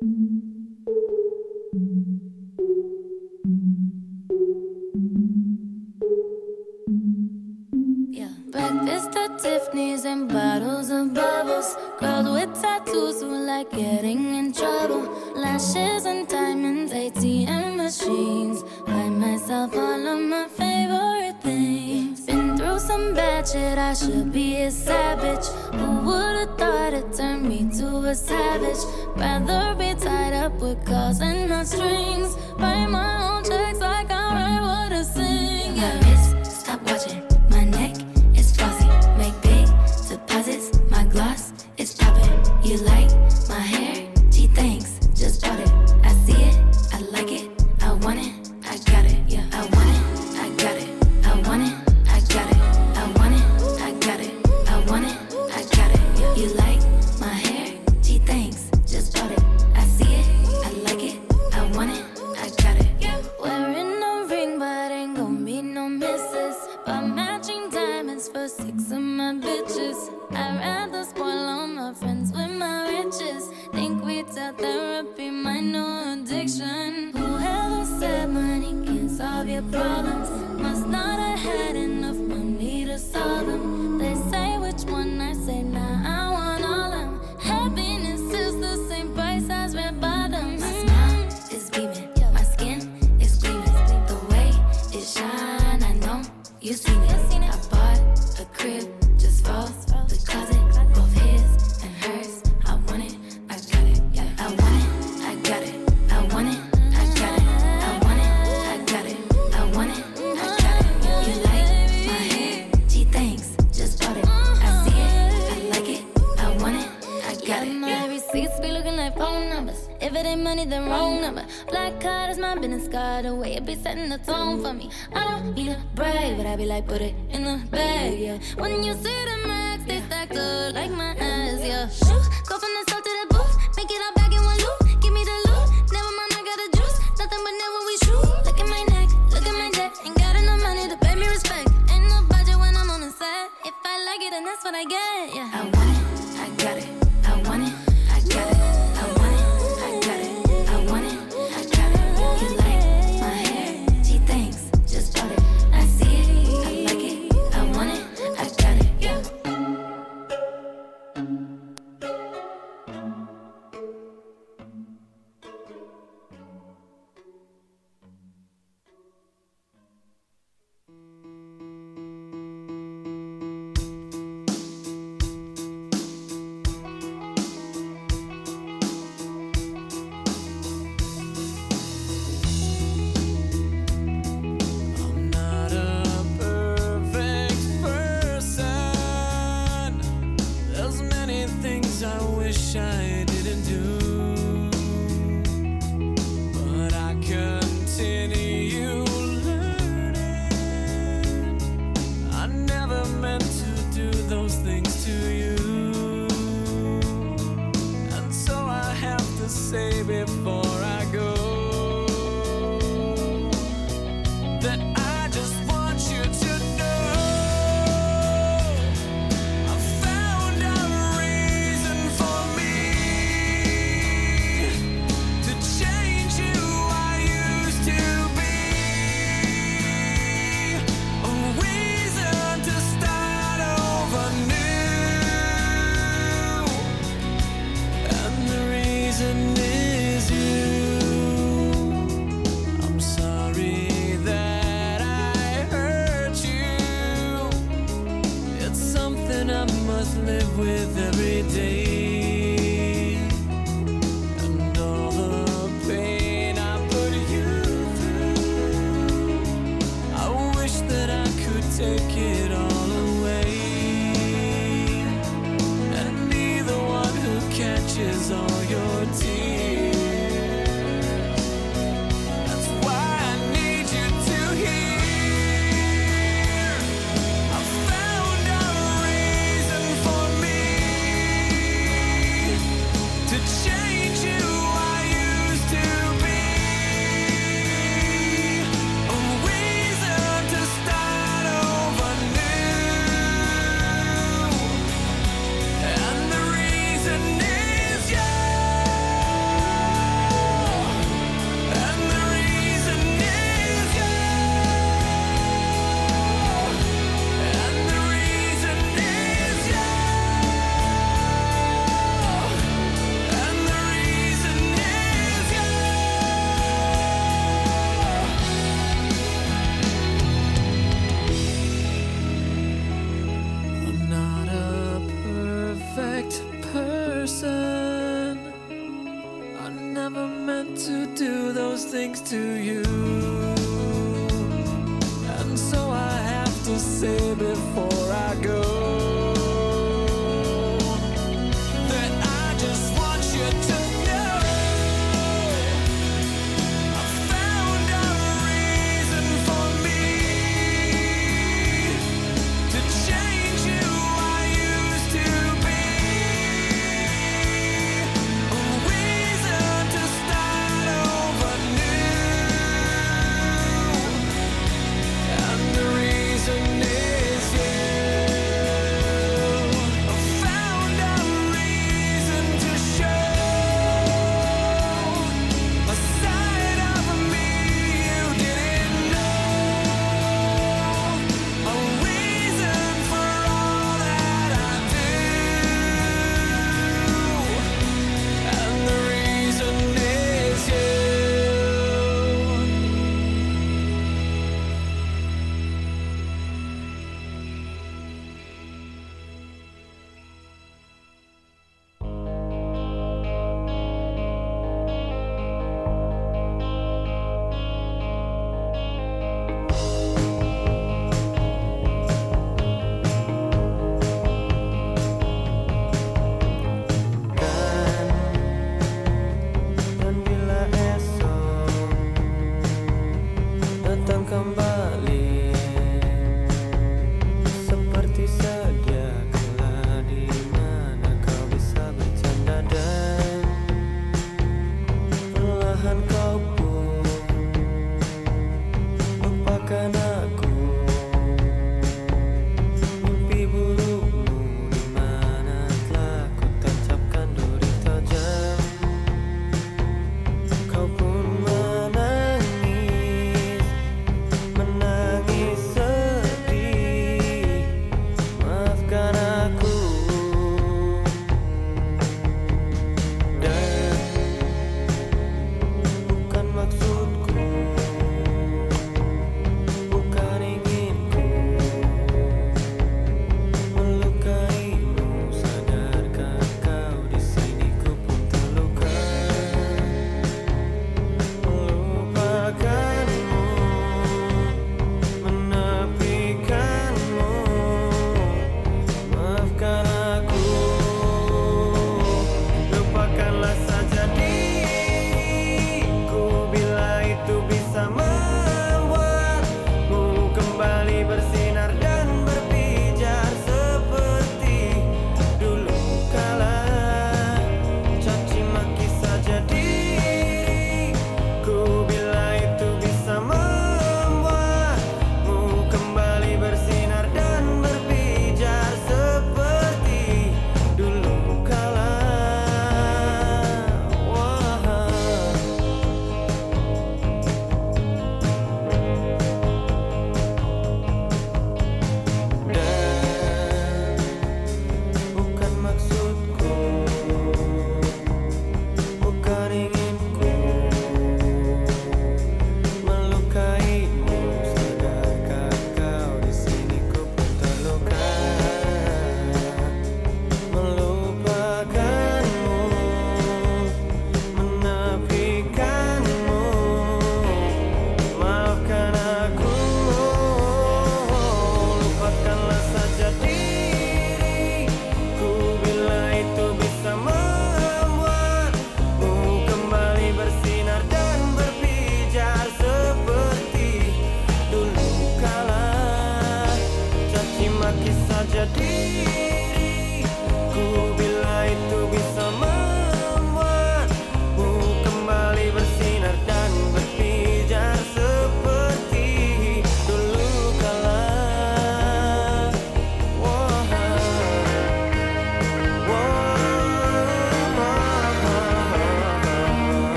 Breakfast at Tiffany's and bottles of bubbles. Girls with tattoos who like getting in trouble. Lashes and diamonds, ATM machines. Buy myself all of my favorite some bad shit. I should be a savage. Who would've thought it turned me to a savage? Rather be tied up with calls and not strings. Write my own checks like I write what I sing. Yeah.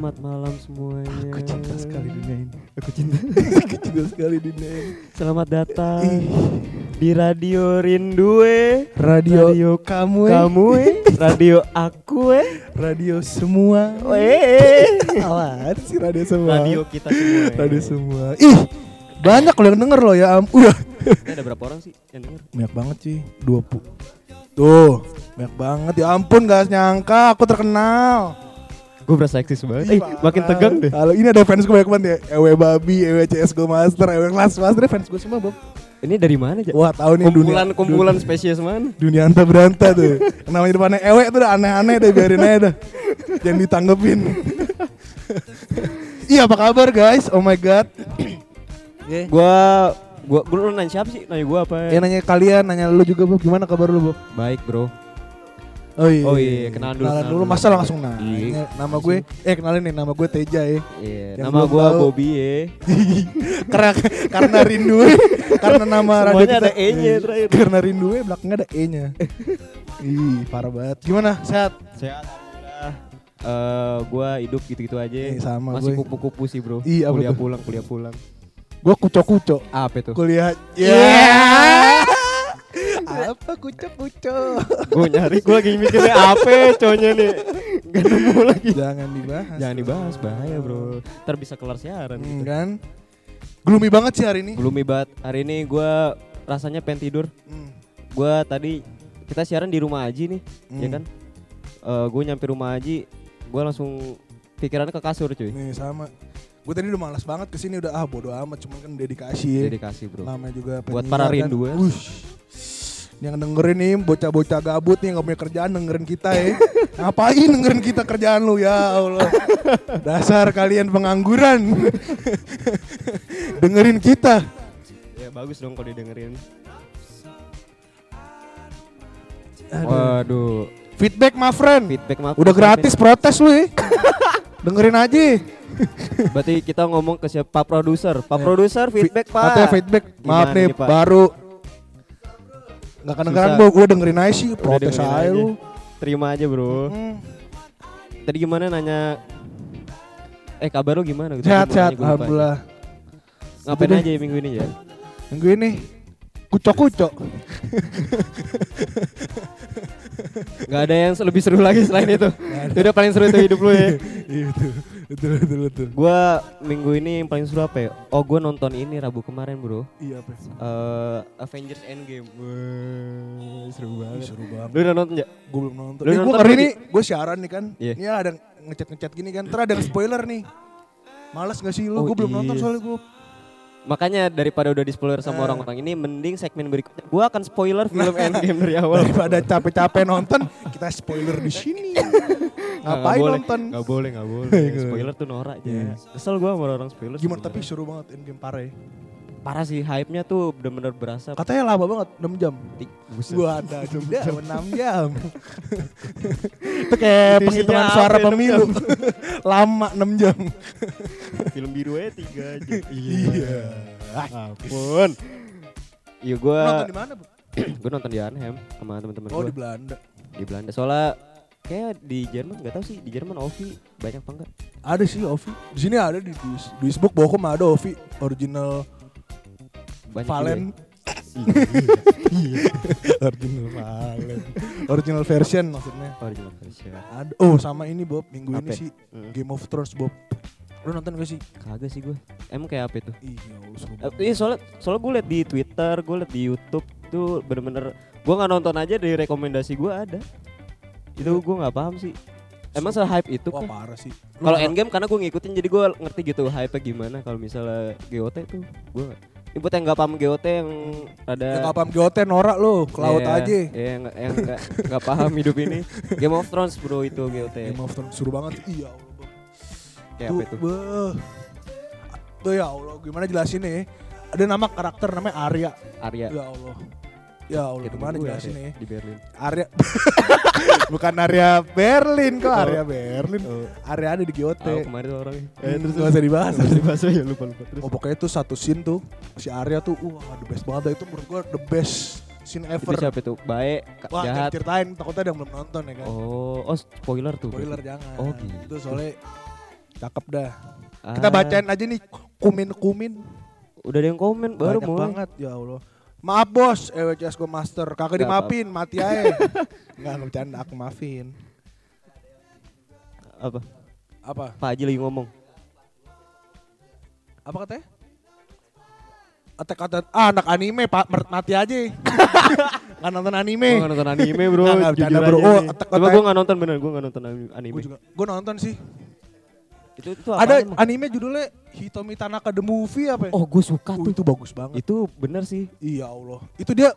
Selamat malam semuanya. Aku cinta sekali dunia ini. Aku cinta. Aku cinta sekali dunia ini. Selamat datang di Radio Rindu eh. radio, Radio kamu. Kamu eh. Radio aku eh. radio semua. Eh. Apaan sih radio semua? Radio kita semua. radio semua. Ih, banyak loh yang denger loh ya ampun. Udah. Ada berapa orang sih yang denger? Banyak banget sih, 20. Tuh, banyak banget. Ya ampun, gak nyangka aku terkenal. Gue berasa eksis banget. Ih, Eh, makin tegang deh. Halo, ini ada fans gue banyak banget ya. Ewe Babi, Ewe CS Go Master, Ewe Kelas Master, fans gue semua, Bob. Ini dari mana, Ja? Wah, tahu nih kumpulan dunia. kumpulan spesies mana? dunia anta beranta tuh. Namanya depannya Ewe tuh udah aneh-aneh deh, biarin aja dah. Jangan ditanggepin. Iya, apa kabar guys? Oh my god. Oke. Gua gua gua lu nanya siapa sih? Nanya gua apa? Ya nanya kalian, nanya lu juga, Bob. Gimana kabar lu, Bob? Baik, Bro. Oh iya. Oh iya, kenalan dulu, Kenalan dulu, masa langsung nanya. Iya. Nama gue, eh kenalin nih, nama gue Teja ya. Iya, nama tahu. Bobby ya. karena karena rindu karena nama radio Semuanya kita ada E-nya terakhir. karena rindu belakangnya ada E nya ih parah banget gimana sehat Sehat alhamdulillah. Eh, gua hidup gitu-gitu aja. Eh, sama Masih gue. kupu-kupu sih, Bro. Iya, kuliah betul. pulang, kuliah pulang. gue kucok kucok Apa itu? kuliah Iya. Apa kucok kucok gue nyari, gue lagi mikirnya apa cowoknya nih. Gak nemu lagi. jangan dibahas Jangan dibahas, bahaya bro. Ntar bisa kelar siaran Hmm, gitu. kan gloomy banget sih hari ini Belum ibat. Hari ini gue rasanya pengen tidur. Hmm, Gue tadi kita siaran di rumah Aji nih, ya Hmm. kan? gue nyampe rumah Aji, gue langsung pikirannya ke kasur cuy. nih sama gue tadi udah malas banget ke sini udah ah bodo amat cuman kan dedikasi ya Dedikasi bro. namanya juga Buat para kan. rindu ya. Yang dengerin nih bocah-bocah gabut nih nggak punya kerjaan dengerin kita ya. Ngapain dengerin kita kerjaan lu ya Allah. Dasar kalian pengangguran. dengerin kita. Ya bagus dong kalau didengerin. Aduh. Waduh, Feedback my friend. feedback maaf. Udah gratis protes lu ya. dengerin aja. Berarti kita ngomong ke siapa? Pak produser. Pak produser feedback Pak. Katanya feedback. Maaf Gimana nih, nih, Pak? baru. Nggak kedengeran Susah. gua, gua dengerin aja sih. Protes aja aja. lu. Terima aja bro. Hmm. Tadi gimana nanya? Eh kabar lu gimana? Gitu. Sehat-sehat, Gua lupa. alhamdulillah. Ngapain aja minggu ini ya? Minggu ini kucok-kucok. Gak ada yang lebih seru lagi selain itu. Itu udah paling seru itu hidup lu ya. Iya betul, betul, betul, betul. Gua minggu ini yang paling seru apa ya? Oh gua nonton ini Rabu kemarin bro. Iya apa? Eh Avengers Endgame. Wah, seru banget. seru banget. Lu udah nonton ya? Gue belum nonton. Lu gue nonton hari ini gue siaran nih kan. Iya. Ini ada ngechat-ngechat gini kan. Terus ada spoiler nih. Males gak sih lu? Oh, gue belum nonton iya. soalnya gue. Makanya daripada udah di spoiler sama Eh. orang-orang ini, mending segmen berikutnya. Gua akan spoiler film Endgame dari awal. Daripada capek-capek nonton, kita spoiler di sini. Nggak Ngapain boleh, nonton? Gak boleh, gak boleh. Spoiler tuh norak aja. Iya. Kesel gua sama orang spoiler. Gimana tapi seru banget Endgame parah ya. Parah sih, hype-nya tuh bener-bener berasa. Katanya lama banget, 6 jam. Buset. Gua ada 6 jam, 6 jam. Itu kayak Itu penghitungan suara pemilu. Lama 6 jam. Film biru aja tiga aja. Iya. Ampun. Iya gua Nonton di mana, Bu? gua nonton di Arnhem sama teman-teman Oh, gua di Belanda. di Belanda. Soalnya kayak di Jerman nggak tahu sih di Jerman Ovi banyak apa enggak? Ada sih Ovi. Di sini ada di Duis, Duisburg Bochum ada Ovi original Banyak Valen. juga original Valen. original version maksudnya. ya. Original version. Ada. Oh, sama ini Bob, minggu ini Apa? sih Hmm. Game of Thrones Bob. Lu nonton gak sih? Kagak sih gue. Emang kayak apa itu? Iya, seru Eh. Iya soalnya soalnya gue liat di Twitter, gue liat di YouTube tuh bener-bener gue nggak nonton aja dari rekomendasi gue ada. Itu gue nggak paham sih. Emang se hype itu Wah, parah sih. Lu Kalau Endgame karena gue ngikutin jadi gue ngerti gitu hype gimana. Kalau misalnya GOT tuh gue ini buat yang nggak paham GOT yang ada Ya nggak paham GOT norak lu, ke laut Iya, aja. Iya, yang nggak- yang nggak nggak paham hidup ini. Game of Thrones bro itu GOT. Game of Thrones seru banget. Iya Allah. Kayak apa itu? beuh. Tuh ya Allah, gimana jelasin nih? Ada nama karakter namanya Arya. Arya. Ya Allah. Ya Allah, Kayak gimana gue, jelasin nih? Di Berlin. Arya Bukan Arya Berlin kok Oh. Arya Berlin. Oh, Arya ada di GOT. oh, kemarin tuh orangnya. Eh, terus gak usah dibahas. Harus dibahas ya lupa lupa terus. Oh pokoknya tuh satu scene tuh si Arya tuh wah the best banget dah. itu menurut gua the best scene Itu ever. siapa itu? Baik, Wah, jahat. ceritain, takutnya ada yang belum nonton ya kan. Oh, oh spoiler tuh. Spoiler jangan. Oh, gitu. Itu soalnya cakep dah. Ah, Kita bacain aja nih kumin-kumin. Udah ada yang komen baru Banyak mulai. banget ya Allah. Maaf bos, EWCS Go Master. Kagak dimaafin, mati aja. Enggak, bercanda aku maafin. Apa? Apa? Pak Haji lagi ngomong. Apa katanya? Attack kata ah, anak anime pak mati aja. Nggak nonton anime. Gue gak nonton anime bro. Bercanda, jujur bro. Oh. Attack on Titan. gue gak nonton bener, gue gak nonton ani- anime. Gue juga, gue nonton sih. Itu, itu Ada anime judulnya Hitomi Tanaka the Movie apa ya? Oh gue suka Oh, tuh. itu bagus banget. Itu bener sih. Iya Allah. Itu dia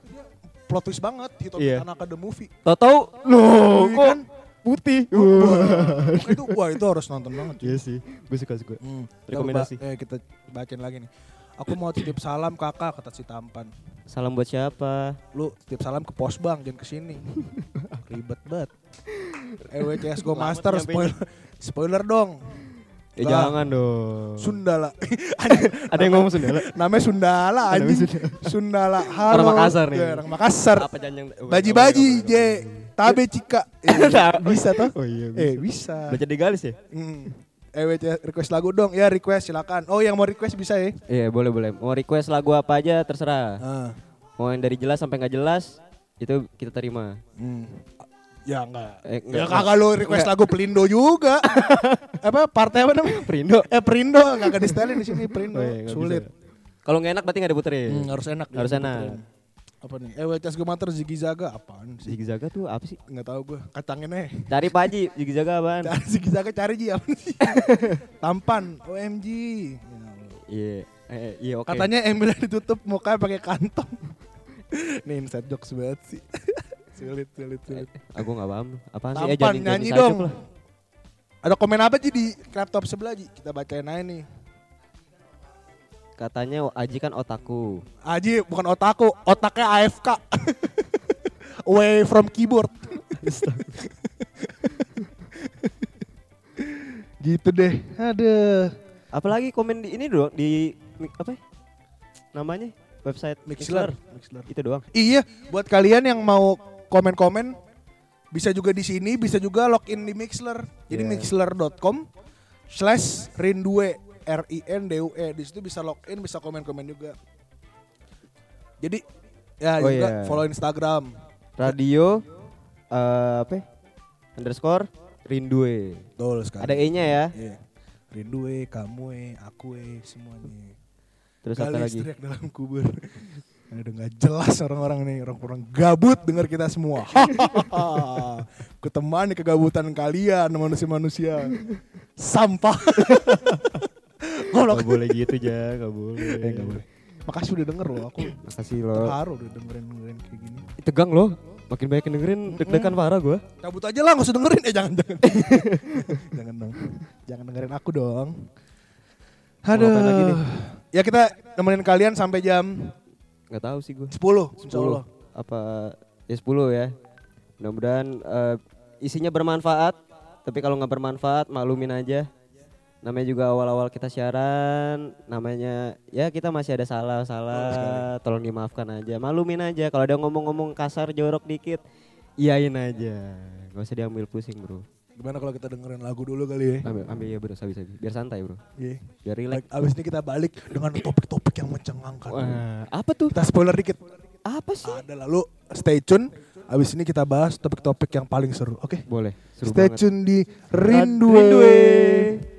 plot twist banget Hitomi Iya. Tanaka the Movie. Tau-tau, loh Iya kok kan? putih. Wah, itu wah itu harus nonton banget. Iya sih, gue suka-suka. Hmm. Rekomendasi. Coba, eh, kita bacain lagi nih. Aku mau titip salam kakak kata si tampan. Salam buat siapa? Lu titip salam ke pos bang jangan ke sini. Ribet banget. EWCS Go Lama Master spoiler spoiler dong. Eh Lah. jangan dong. Sundala. Ada yang ngomong Sundala? Namanya Sundala anjing. Sundala. Halo. Orang Makassar nih. Ya, orang Makassar. Apa janjang? Baji-baji, J. Tabe Cika. Eh, bisa toh? Oh iya Eh, bisa. bisa. Baca di galis ya? Hmm. EWC request lagu dong. Ya request silakan. Oh yang mau request bisa ya. Iya boleh boleh. Mau request lagu apa aja terserah. Ah. Mau yang dari jelas sampai nggak jelas itu kita terima. Hmm. Ya enggak. Eh, Ya enggak. kagak lu request Enggak. lagu Pelindo juga. apa partai apa namanya? Perindo. Eh Perindo kagak di setelin di sini Perindo. Oh iya, Sulit. Kalau nggak enak berarti nggak diputerin. Hmm, harus enak. Harus enak. diputerin. Apa nih? EWC Gemater Ziggy Zaga apaan sih? Ziggy Zaga tuh apa sih? Enggak tahu gue. Kacangin eh. Cari Pak Haji, Ziggy Zaga apaan? Cari Ziggy Zaga cari Ji apa sih? Tampan OMG. Ya. Iya. Eh, iya oke. Katanya Emilnya ditutup mukanya pakai kantong. Nih inside jokes banget sih. Sulit, sulit, sulit. Aku nggak paham. Apaan sih? Tampan jangan nyanyi jangan dong. lah. Ada komen apa Ji di laptop sebelah Ji? Kita bacain aja nih. Katanya Aji kan otaku. Aji bukan otakku, otaknya AFK. Away from keyboard. gitu deh. Aduh. Apalagi komen di ini doang di apa? ya? Namanya website Mixler. Mixler. Mixler. Itu doang. Iya, buat kalian yang mau komen-komen bisa juga di sini, bisa juga login di Mixler. Jadi Yeah. mixler.com slash rindue R I N D U E. Di situ bisa login, bisa komen-komen juga. Jadi ya Oh, juga iya. follow Instagram. Radio eh apa? ya? Underscore Rindue. Betul sekali. Ada E-nya ya. Iya. Rindue, kamu, e, aku, e, semuanya. Terus apa Galis lagi? dalam kubur. Aduh nggak jelas orang-orang nih, orang-orang gabut dengar kita semua. Kutemani kegabutan kalian manusia-manusia. Sampah. Gak boleh gitu ja, gak boleh. Eh, nggak boleh. Makasih udah denger loh, aku Makasih lo. terharu udah dengerin dengerin kayak gini. Tegang lo. Makin banyak yang dengerin deg-degan parah gue. Cabut aja lah, nggak usah dengerin. Eh jangan jangan. jangan dong. Jangan dengerin aku dong. Aduh. Ya kita nemenin kalian sampai jam Gak tahu sih gue. 10 insya Allah. Apa ya 10 ya. Mudah-mudahan eh, isinya bermanfaat. Tapi kalau nggak bermanfaat maklumin aja. Namanya juga awal-awal kita siaran, namanya ya kita masih ada salah-salah, tolong dimaafkan aja, maklumin aja. Kalau ada ngomong-ngomong kasar jorok dikit, iyain aja, gak usah diambil pusing bro. Gimana kalau kita dengerin lagu dulu kali ya? Ambil, ambil ya bro, sabi-sabi, biar santai bro, Iya. biar relax. Abis ini kita balik dengan topik-topik yang mencengangkan. Wah, apa tuh? Kita spoiler dikit. Apa sih? Ada lalu stay tune. Abis ini kita bahas topik-topik yang paling seru. Oke? Boleh, seru Stay banget. tune di Rindue. Rindue.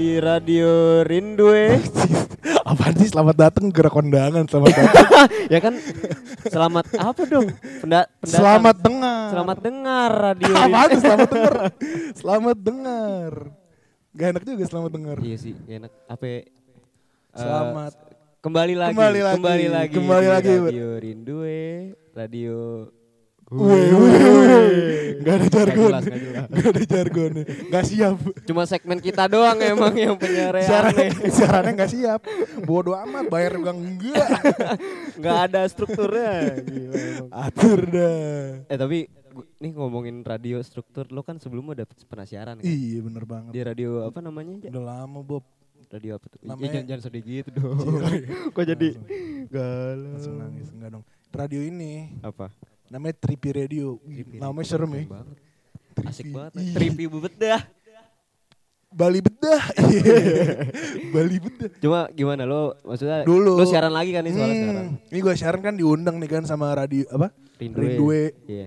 Di Radio Rindue. Apaan sih selamat datang gerak kondangan selamat datang. ya kan selamat apa dong? Penda, pendatang. selamat dengar. Selamat dengar Radio Rindue. tuh selamat dengar? selamat dengar. Gak enak juga selamat dengar. Iya sih, gak enak. Apa? Eh, Selamat. kembali lagi, Kembali lagi, kembali lagi, kembali lagi, Radio Rindue, Radio. Wih, wih, wih. Gak ada jargon. jelas, nggak jelas. Gak ada jargon. Gak siap. Cuma segmen kita doang emang yang penyiaran Siaran, aneh. siarannya gak siap. Bodoh amat, bayar juga enggak. Nggak ada strukturnya. Gila, emang. Atur dah. Eh tapi nih ngomongin radio struktur lo kan sebelumnya udah pernah siaran kan? Iya bener banget. Di radio apa namanya? Udah lama Bob. Radio apa tuh? Ya, Namanya- jangan, jangan sedih gitu dong. Kok jadi galau? Langsung nangis enggak dong. Radio ini Apa? Namanya Trippy Radio. Trippy namanya serem ya. banget. Asik banget. Iya. Trippy bebet dah. Bali bedah. Iya. Bali bedah. Cuma gimana lo maksudnya Dulu. lo siaran lagi kan nih Hmm, sekarang. Ini gue siaran kan diundang nih kan sama radio apa? Rindue. Rindue. Iya.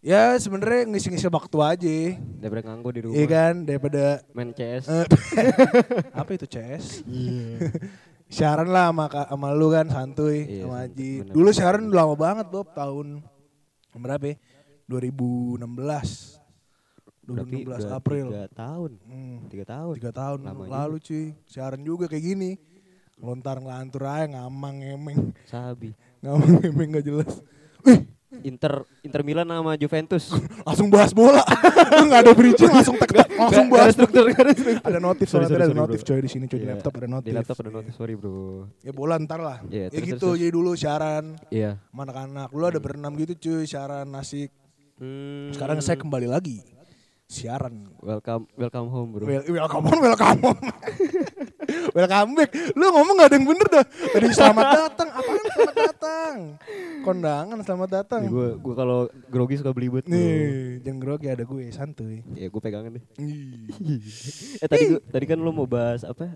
Ya sebenarnya ngisi-ngisi waktu aja. Daripada nganggur di rumah. Iya kan daripada Main CS. eh, apa itu CS? siaran lah sama, sama lu kan santuy Iya, sama Haji. bener. Dulu siaran udah lama banget Bob tahun berapa ya? 2016. 2016 Berarti April. Tiga tahun. Hmm, Tiga tahun. tiga tahun Lama lalu cuy. Siaran juga kayak gini. Lontar ngelantur aja ngamang ngemeng. Sabi. Ngamang ngemeng gak jelas. Wih, Inter Inter Milan sama Juventus. langsung bahas bola. Enggak ada bridging langsung tek tek langsung nggak bahas. ada struktur, ada struktur. Ada notif Sorry, soalnya sorry, ada sorry, notif bro. coy di sini coy di Iya, laptop ada notif. Di laptop ada notif, sorry bro. Ya bola ntar lah. Iya, ya terus, gitu terus, jadi dulu siaran Iya. sama anak-anak. Dulu ada berenam gitu cuy siaran asik. Hmm, Sekarang saya kembali lagi siaran. welcome welcome home bro. Well, welcome on, welcome on. welcome back. Lu ngomong gak ada yang bener dah. Tadi selamat datang. Apaan selamat datang? Kondangan selamat datang. Gue gue kalau grogi suka belibet bro. Nih, jangan grogi ada gue santuy. Ya gue pegangan deh. Eh tadi gua- tadi kan lo mau bahas apa?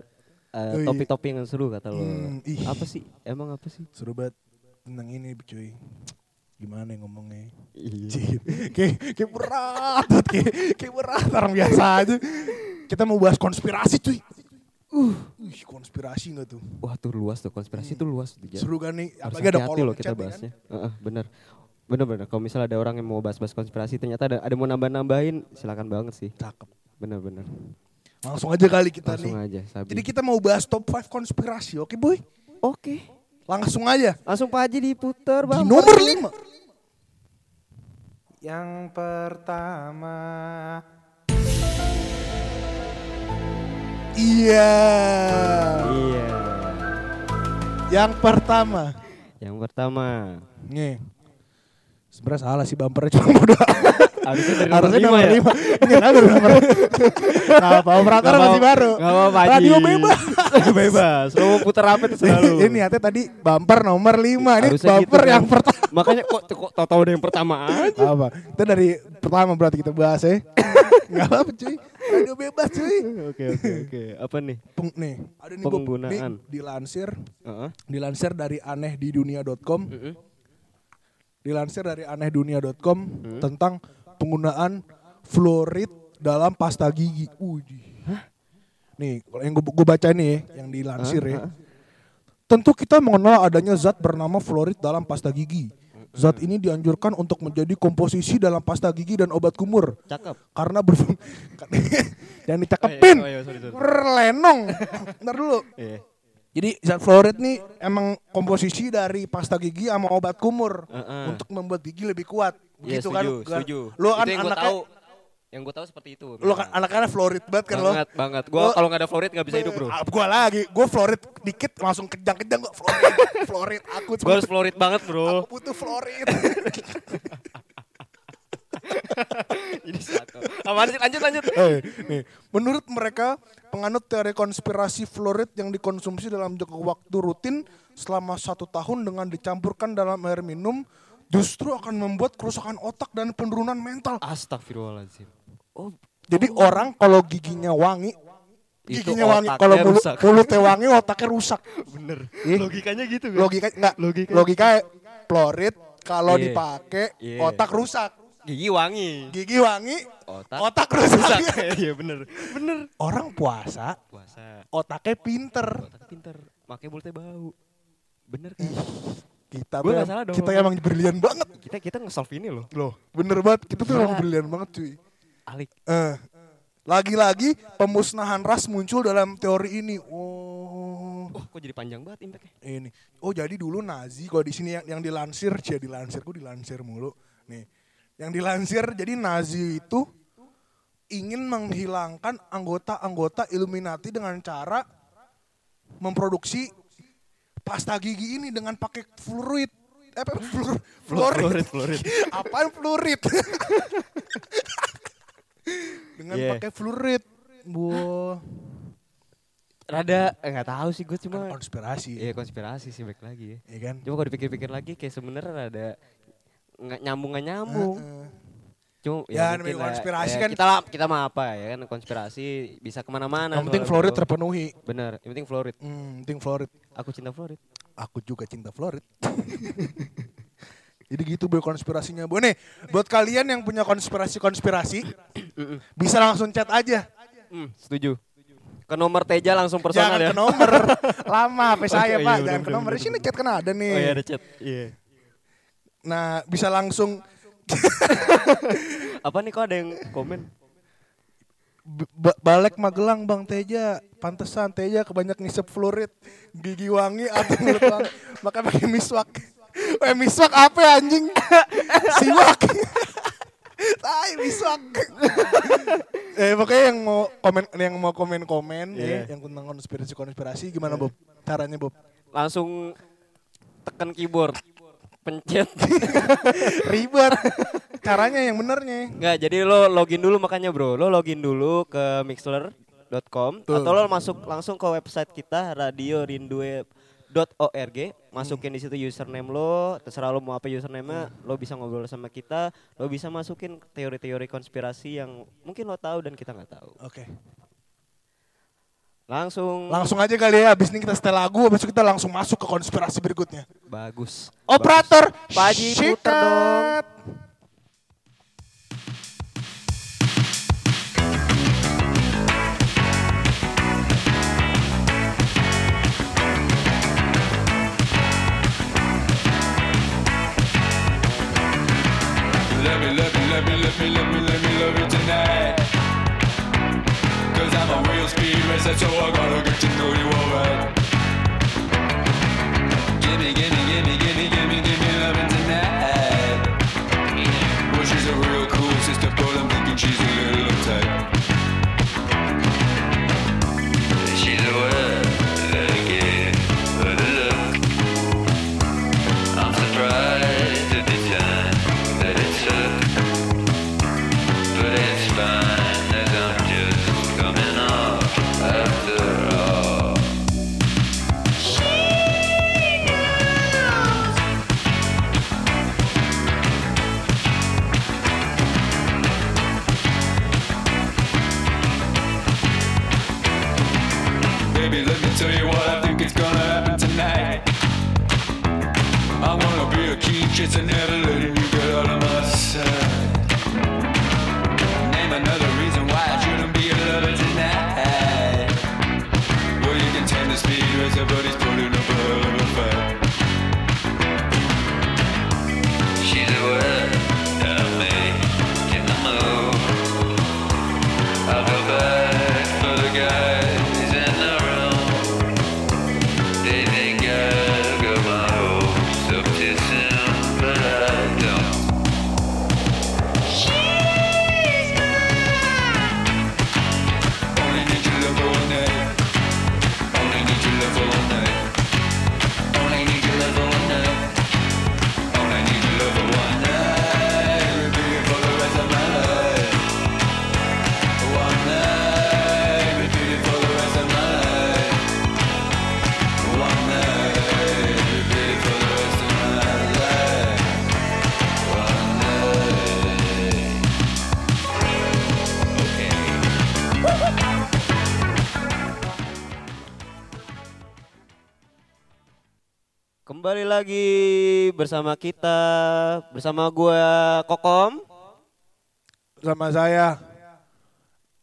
Eh, topik-topik yang seru kata lo. Hmm, ih. apa sih? Emang apa sih? Seru banget tentang ini cuy. Gimana ya ngomongnya? Iya. Kayak kayak berat, kayak kayak berat orang biasa aja. Kita mau bahas konspirasi cuy. Uh, wih, konspirasi nggak tuh? Wah tuh luas tuh konspirasi tuh luas tuh. Seru kan nih? Harus Apalagi ada kolom loh kita chat nih bahasnya. Heeh, bener. Bener bener. Kalau misalnya ada orang yang mau bahas-bahas konspirasi, ternyata ada ada mau nambah-nambahin, silakan banget sih. Kan? Cakep. Bener bener. Langsung aja kali kita Langsung nih. aja. Sabi. Jadi kita mau bahas top 5 konspirasi, oke boy? Oke. Langsung aja. Langsung Pak Haji diputer Di bang. nomor 5. Yang pertama Iya. Iya. Yang pertama. Yang pertama. Nih. Sebenarnya salah sih bumpernya cuma udah. Harusnya dari Harusnya nomor lima ya. 5. Ini kan ada nomor. Nah, operator masih apa- baru. nggak apa-apa. Radio bebas. Bebas. Lo mau puter apa itu selalu. Ini hati tadi bumper nomor 5. Ini Harusnya bumper gitu kan. yang pertama. Makanya kok kok tahu-tahu ada yang pertama aja. apa? Itu dari pertama berarti kita bahas ya. Enggak apa-apa cuy. Radio bebas cuy. Oke oke oke. Apa nih? Peng, nih, ada nih Bob. Penggunaan. Nih, dilansir dilansir dari anehdidunia.com. Mm-mm. Dilansir dari anehdunia.com Hmm. tentang penggunaan fluorid dalam pasta gigi. Uji. Nih, kalau yang gue baca nih ya, yang dilansir ya. Tentu kita mengenal adanya zat bernama fluorid dalam pasta gigi. Zat ini dianjurkan untuk menjadi komposisi dalam pasta gigi dan obat kumur Cakep. karena berfungsi jangan dicakepin Oh iya, oh iya, sorry, sorry. lenong ntar dulu Iya. Jadi zat fluorid nih emang komposisi dari pasta gigi sama obat kumur Heeh. untuk membuat gigi lebih kuat Iya gitu setuju, kan setuju. lo kan yang gue anaknya tahu. Yang gue tahu seperti itu. lo kan anaknya fluorid banget kan lo banget banget. Gue Lo- kalau nggak ada fluorid nggak bisa hidup bro. Ah, gua lagi gua fluorid dikit langsung kejang-kejang gua fluorid fluorid aku Gue harus fluorid banget bro. aku butuh fluorid Jadi satu. Apaan sih? Lanjut lanjut. Eh, nih, menurut mereka, penganut teori konspirasi fluorid yang dikonsumsi dalam jangka waktu rutin selama satu tahun dengan dicampurkan dalam air minum justru akan membuat kerusakan otak dan penurunan mental. Astagfirullahaladzim. Oh, Jadi orang kalau giginya wangi, Itu giginya wangi. Kalau mulut, rusak. mulutnya wangi, otaknya rusak. bener. Ih. Logikanya gitu kan? Logika enggak? Logika. Logika fluorid kalau Iya. dipakai Iya. otak rusak. Gigi wangi. Gigi wangi, Otak. otak rusak. Iya bener. Bener. Orang puasa, Puasa. otaknya pinter. Otak pinter. Makanya mulutnya bau. Bener kan? Kita Gua salah dong. kita emang brilian banget. kita kita nge-solve ini loh. Loh, bener banget. Kita tuh emang brilian banget cuy. Alik. Eh, lagi-lagi pemusnahan ras muncul dalam teori ini. Oh, Oh, kok jadi panjang banget impactnya? ini. Oh, jadi dulu Nazi kalau di sini yang, yang dilansir, cia dilansir, gue dilansir mulu. Nih, yang dilansir jadi Nazi itu ingin menghilangkan anggota-anggota Illuminati dengan cara memproduksi pasta gigi ini dengan pakai fluorid. Eh, apa? Fluor, fluorid. Fluorid, fluorid. Apaan fluorid? dengan Yeah. pakai fluorid. Wah, Rada eh, nggak tahu sih gue cuma konspirasi. Iya konspirasi sih baik lagi ya. Iya kan? Cuma kalau dipikir-pikir lagi kayak sebenarnya ada nggak nyambung nggak nyambung. Cuma Ya, mungkin namanya lah, konspirasi ya, kan- kita kita mah apa ya kan konspirasi bisa ke mana-mana. Yang penting itu. terpenuhi. Bener, yang penting fluorid. Hmm, penting fluorid. Aku cinta fluorid. Aku juga cinta fluorid. Jadi gitu boy konspirasinya. Bu nih, buat kalian yang punya konspirasi-konspirasi, bisa langsung chat aja. Hmm, setuju. Ke nomor Teja langsung personal Jangan ya. ke nomor. Lama HP saya, Pak. iya, Jangan bener, ke nomor. sini chat kan ada nih. Oh iya ada chat. Iya. Nah, bisa langsung Apa nih kok ada yang komen? Ba- balik Magelang Bang Teja. Pantesan Teja kebanyak ngisep fluorid. Gigi wangi atau mulut wangi. Maka pakai miswak. Eh miswak apa ya, anjing? Siwak. Tai miswak. eh pokoknya yang mau komen yang mau komen-komen Iya. ya, yang tentang konspirasi-konspirasi gimana Bob? Caranya Bob? Langsung tekan keyboard. Pencet. Ribet. Caranya yang benernya. Enggak, jadi lo login dulu makanya bro. Lo login dulu ke mixler.com atau lo masuk langsung ke website kita radiorindue.org. Masukin di situ username lo, terserah lo mau apa username-nya, lo bisa ngobrol sama kita, lo bisa masukin teori-teori konspirasi yang mungkin lo tahu dan kita nggak tahu. Oke. Langsung Langsung aja kali ya, abis ini kita setel lagu, abis itu kita langsung masuk ke konspirasi berikutnya. bagus. Operator, Pak Haji, puter dong. sikat. Let me, let me, let me, let me, let me, I'm real speed racer, so I gotta get to know you alright. it's an evolution. Kembali lagi bersama kita, bersama gue Kokom sama saya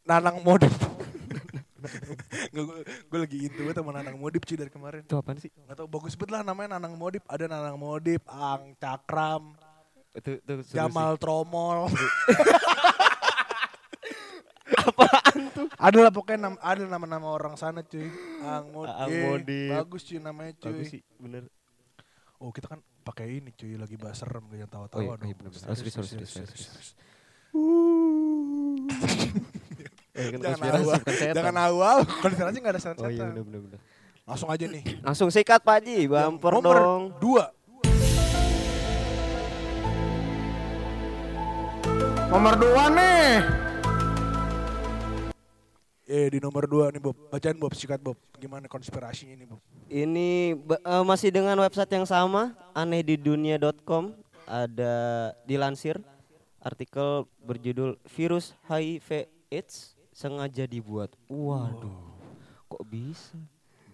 Nanang Modip. gue lagi itu sama Nanang Modip cuy dari kemarin. Itu apaan sih? Gak tau bagus banget lah namanya Nanang Modip. Ada Nanang Modip, Ang Cakram, Itu itu Jamal Tromol. Apaan tuh? ada lah pokoknya nam, ada nama-nama orang sana cuy. Ang Modip. Ang Modip. Bagus cuy namanya sih. cuy. Bagus sih, bener. Oh kita kan pakai ini cuy lagi bahas serem gak yang tawa-tawa Oh iya, dong. iya, bener-bener. Oh, serius, serius, serius, serius. serius. Eh, kan Jangan awal, setan. jangan awal. Konspirasi gak ada setan-setan. Oh iya bener bener bener. Langsung aja nih. Langsung sikat Pak Haji, bumper Nomor dong. dua. Nomor dua nih. Eh di nomor dua nih Bob. Bacaan Bob, sikat Bob. Gimana konspirasinya ini Bob? Ini eh, masih dengan website yang sama, anehdidunia.com. Ada dilansir artikel berjudul virus HIV AIDS sengaja dibuat. Waduh, kok bisa?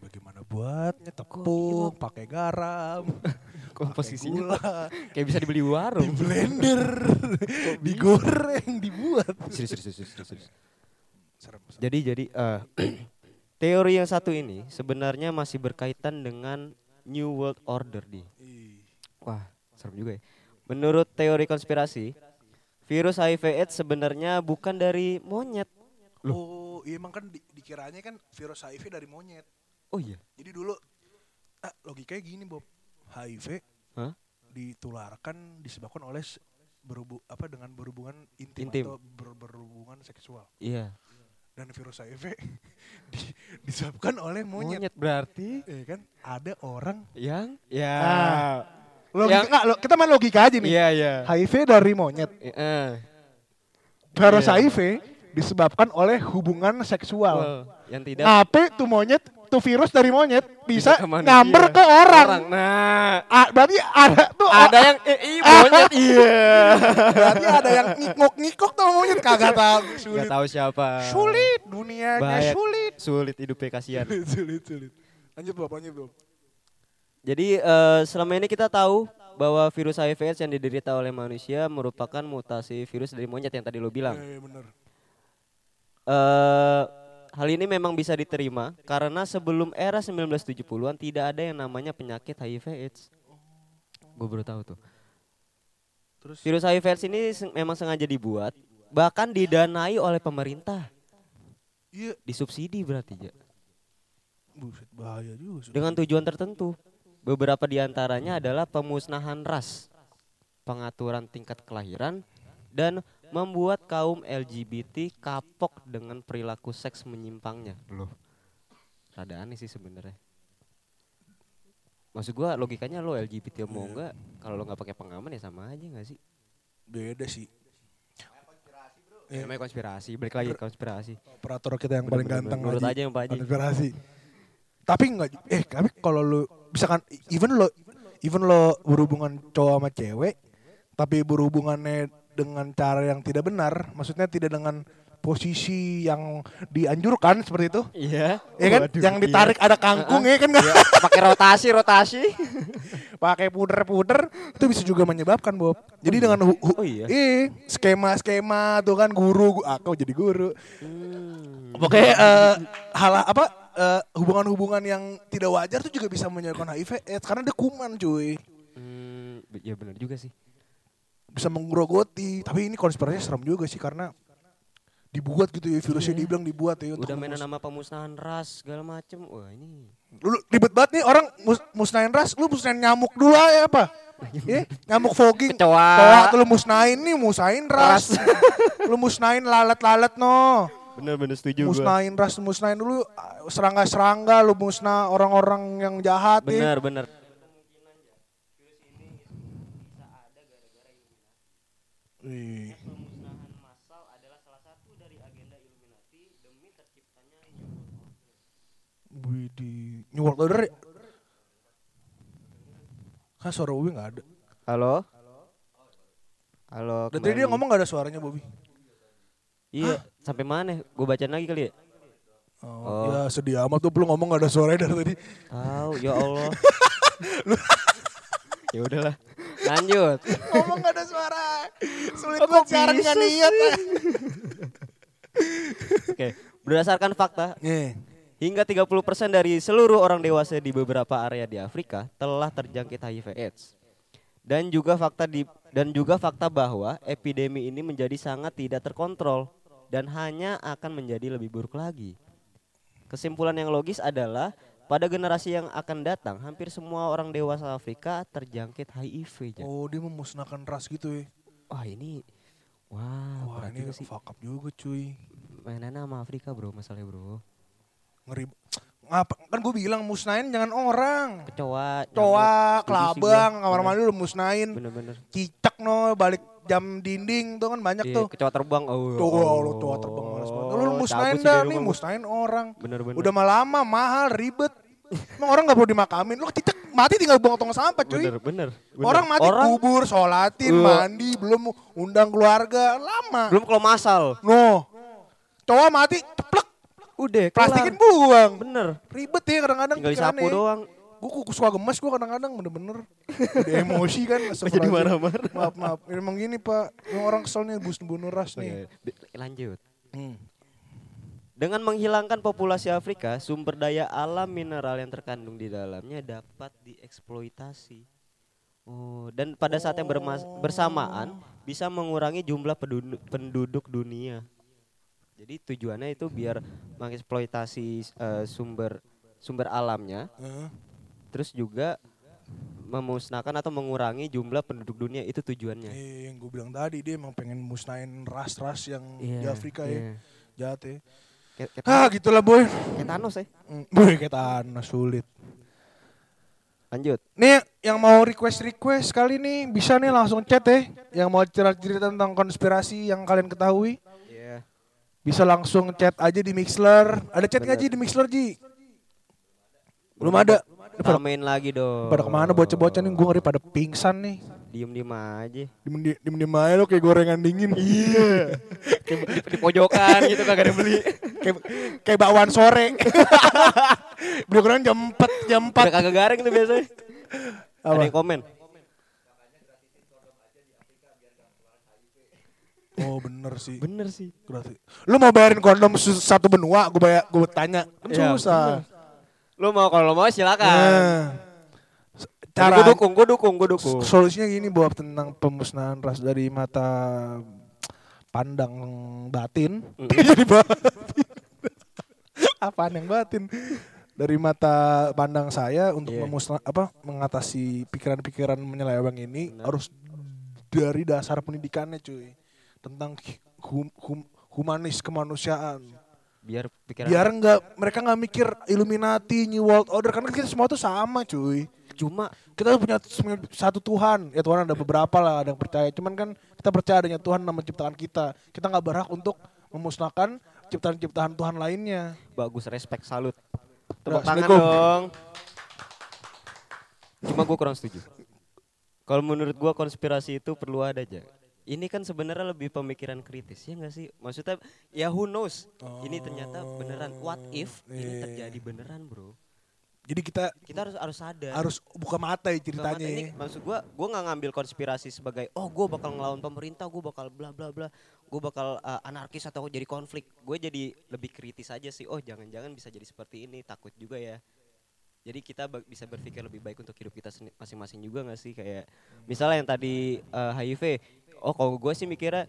Bagaimana buatnya? Tepung, pakai garam, Komposisinya gula, kayak bisa dibeli di di warung. blender, digoreng, dibuat. Serius, serius, serius, serius. Serem, serem. Jadi jadi eh, teori yang satu ini sebenarnya masih berkaitan dengan New World Order di. Wah, serem juga ya. Menurut teori konspirasi, virus HIV/AIDS sebenarnya bukan dari monyet. Oh, iya emang kan di, dikiranya kan virus HIV dari monyet. Oh iya. Jadi dulu ah, logikanya gini Bob. HIV Hah? ditularkan disebabkan oleh s- berhubu apa dengan berhubungan intim, Intim. atau ber- berhubungan seksual. Iya. Dan virus HIV di- disebabkan oleh monyet. berarti Eh kan ada orang yang ya. Ah. logika Yang- nggak, lo- kita main logika aja nih. Iya, iya. HIV dari monyet. Eh, Virus Iya. HIV disebabkan oleh hubungan seksual. well, yang tidak Ngapain tuh monyet, tuh virus dari monyet bisa nyamber ke orang. Nah, Ah, berarti ada tuh ada yang eh, ih, monyet iya. Berarti ada yang ngikok-ngikok tuh monyet kagak tahu. Gak Sulit. tahu siapa. Sulit dunianya Bahaya. sulit. Sulit hidupnya kasihan. sulit sulit. Lanjut Bob, lanjut Bob. Jadi eh, selama ini kita tahu bahwa virus HIV/AIDS yang diderita oleh manusia merupakan mutasi virus dari monyet yang tadi lo bilang. Eh, bener. eh hal ini memang bisa diterima karena sebelum era 1970-an tidak ada yang namanya penyakit HIV/AIDS. Gue baru tahu tuh. Terus Virus HIV/AIDS ini seng- memang sengaja dibuat, bahkan didanai oleh pemerintah, iya, disubsidi berarti ya. buset bahaya juga. sudah. Dengan tujuan tertentu. Beberapa di antaranya adalah pemusnahan ras, pengaturan tingkat kelahiran, dan membuat kaum LGBT kapok dengan perilaku seks menyimpangnya. Loh, rada aneh sih sebenarnya. Maksud gua logikanya lo LGBT mau enggak, kalau lo nggak pakai pengaman ya sama aja nggak sih? Beda sih. Ya, namanya konspirasi, balik lagi konspirasi. Operator kita yang paling Bener-bener, ganteng Haji. aja yang Pak. Konspirasi. Tapi enggak eh tapi kalau lu misalkan even lo even lo berhubungan cowok sama cewek tapi berhubungannya dengan cara yang tidak benar, maksudnya tidak dengan posisi yang dianjurkan seperti itu. Iya. Ya kan? yang ditarik ada kangkung ya kan Iya, pakai rotasi, rotasi. pakai puder-puder itu bisa juga menyebabkan Bob. Jadi dengan hu- hu- Oh iya? iya, skema-skema tuh kan guru, gu- aku jadi guru. Hmm. Pokoknya eh, hal apa eh, hubungan-hubungan yang tidak wajar tuh juga bisa menyebabkan HIV AIDS karena dia kuman cuy. Hmm, ya benar juga sih. Bisa menggerogoti. Tapi ini konspirasinya serem juga sih karena dibuat gitu ya virusnya Iya. dibilang dibuat ya untuk Udah mainan nama pemusnahan ras segala macem. Wah ini. Lu lu ribet banget nih orang mus musnahin ras, lu musnahin nyamuk dulu ya apa? Ya, nyamuk fogging. Kecoa. Tuh lu musnahin nih, musnahin ras. lu musnahin lalat-lalat no. Bener-bener setuju musnahin ras, musnahin dulu serangga-serangga, lu musnah orang-orang yang jahat ya. Bener Wih. Wih di New World Order ya? Kan suara Bobby gak ada. Halo. Halo. Dan tadi dia ngomong gak ada suaranya Bobby. Iya. Sampai mana? Gue bacain lagi kali ya. Oh, Ya sedih amat tuh lu ngomong gak ada suaranya dari tadi. Tahu ya Allah. ya udahlah. Lanjut. Ngomong gak ada suara. Sulit Oh, banget siaran bisa gak niat. Oke, berdasarkan fakta, Nih. hingga 30% dari seluruh orang dewasa di beberapa area di Afrika telah terjangkit HIV/AIDS. Dan juga fakta di dan juga fakta bahwa epidemi ini menjadi sangat tidak terkontrol dan hanya akan menjadi lebih buruk lagi. Kesimpulan yang logis adalah pada generasi yang akan datang hampir semua orang dewasa Afrika terjangkit HIV. Jan. Oh dia memusnahkan ras gitu ya. Wah ini, wah, Wah ini sih. fuck up juga cuy. Mainannya sama Afrika bro, masalahnya bro. Ngeri. Ngapa? Kan gue bilang musnahin jangan orang. Kecoa, Coa, nyamuk, kelabang, kamar mandi lu musnahin. Bener-bener. Cicak no, balik jam dinding tuh kan banyak Iya, tuh. kecoa terbang. Oh, Tuh ya lu coa terbang males banget. Lu musnahin dah nih, musnahin orang. Bener-bener. Udah mah lama, mahal, ribet. Emang orang gak perlu dimakamin. Lu cicak mati tinggal buang tong sampah cuy. bener, bener, bener. Orang mati Orang kubur, sholatin, Iya. mandi, belum undang keluarga, lama. belum kalau masal. No. Cowok mati, ceplek, Udah, plastikin kelar. buang. Bener. Ribet ya kadang-kadang Tinggal disapu pikirannya. doang. Gue kok suka gemes gue kadang-kadang bener-bener. Udah emosi kan. Jadi marah-marah. Maaf, maaf. Emang gini pak, yang orang kesel nih bus bunuh ras nih. Oke, Lanjut. Hmm. Dengan menghilangkan populasi Afrika, sumber daya alam mineral yang terkandung di dalamnya dapat dieksploitasi. Oh, dan pada saat yang bersamaan bisa mengurangi jumlah penduduk, penduduk dunia. Jadi tujuannya itu biar mengeksploitasi eh, sumber sumber alamnya, Heeh. terus juga memusnahkan atau mengurangi jumlah penduduk dunia itu tujuannya. Eh, yang gue bilang tadi dia emang pengen musnahin ras-ras yang di Iya, Afrika iya. ya. Jahat ya. Kayak, kayak, Ah gitulah boy. kayak Thanos ya. Boy kayak sulit. Lanjut. Nih yang mau request-request kali nih bisa nih langsung chat ya. Yang mau cerita-cerita tentang konspirasi yang kalian ketahui. Bisa langsung chat aja di Mixler. Ada chat nggak Ji di Mixler Ji? Belum ada. Ramein lagi dong. pada ke mana bocah-bocah nih? Gue ngeri pada pingsan nih. Diem-diem aja. Diem diem diem aja lo kayak gorengan dingin. Iya. Kayak di, di pojokan gitu kagak ada beli. kayak kayak bakwan sore. Beli gorengan jam 4, jam Udah 4. kagak garing tuh biasanya. Apa? Ada yang komen. Oh bener sih. Bener sih. Berarti. Lu mau bayarin kondom satu benua? Gue bayar, gue tanya. Kan Iya, susah. Lu mau kalau mau silakan. Nah, Cara gue dukung, gue dukung, gue dukung. solusinya gini buat tentang pemusnahan ras dari mata pandang batin. Jadi batin. Apaan yang batin? Dari mata pandang saya untuk Iya. memusnah apa mengatasi pikiran-pikiran menyeleweng ini harus dari dasar pendidikannya cuy. Tentang hum- hum- humanis kemanusiaan. Biar pikiran Biar nggak mereka nggak mikir Illuminati, New World Order karena kita semua tuh sama cuy cuma kita punya satu Tuhan ya Tuhan ada beberapa lah ada yang percaya cuman kan kita percaya adanya Tuhan yang menciptakan kita kita nggak berhak untuk memusnahkan ciptaan-ciptaan Tuhan lainnya bagus respect salut. Tepuk tangan dong. Cuma gue kurang setuju. Kalau menurut gue konspirasi itu perlu ada aja. Ini kan sebenarnya lebih pemikiran kritis ya nggak sih? Maksudnya ya who knows? Ini ternyata beneran. What if ini iya. terjadi beneran bro? jadi kita Kita harus harus sadar. harus buka mata ya ceritanya mata ini ya. maksud gua gua nggak ngambil konspirasi sebagai oh gua bakal ngelawan pemerintah gua bakal bla bla bla gua bakal uh, anarkis atau jadi konflik gue jadi lebih kritis aja sih oh jangan-jangan bisa jadi seperti ini takut juga ya jadi kita bisa berpikir lebih baik untuk hidup kita masing-masing juga nggak sih kayak misalnya yang tadi uh, HIV oh kalau gue sih mikirnya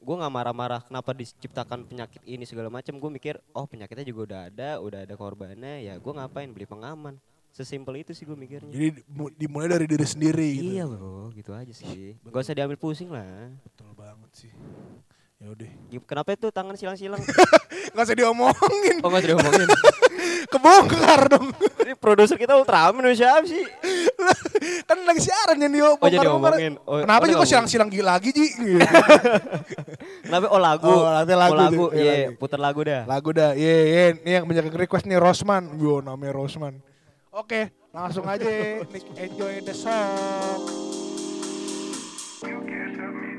gue nggak marah-marah kenapa diciptakan penyakit ini segala macam gue mikir oh penyakitnya juga udah ada udah ada korbannya ya gue ngapain beli pengaman? Sesimpel itu sih gue mikirnya. Jadi dimu- dimulai dari diri sendiri gitu. Iya bro, gitu aja sih. Gak usah diambil pusing lah. betul banget sih ya udah Kenapa itu tangan silang-silang? nggak usah diomongin oh gak usah diomongin. kebongkar dong Ini produser kita Ultraman udah siapa sih? kan lagi siaran yang dia Oh, jadi ngomongin. Oh, kenapa oh, sih dia kok silang-silang gila lagi Ji Gitu. Kenapa? Oh lagu. Oh, nanti lagu Oh, lagu. iya, Iya, lagu. putar lagu dah. Lagu dah, iya, iya. Ini yang banyak yang request nih Rosman. Yo, namanya Rosman. Oke, langsung aja. Nick, enjoy the song. You can't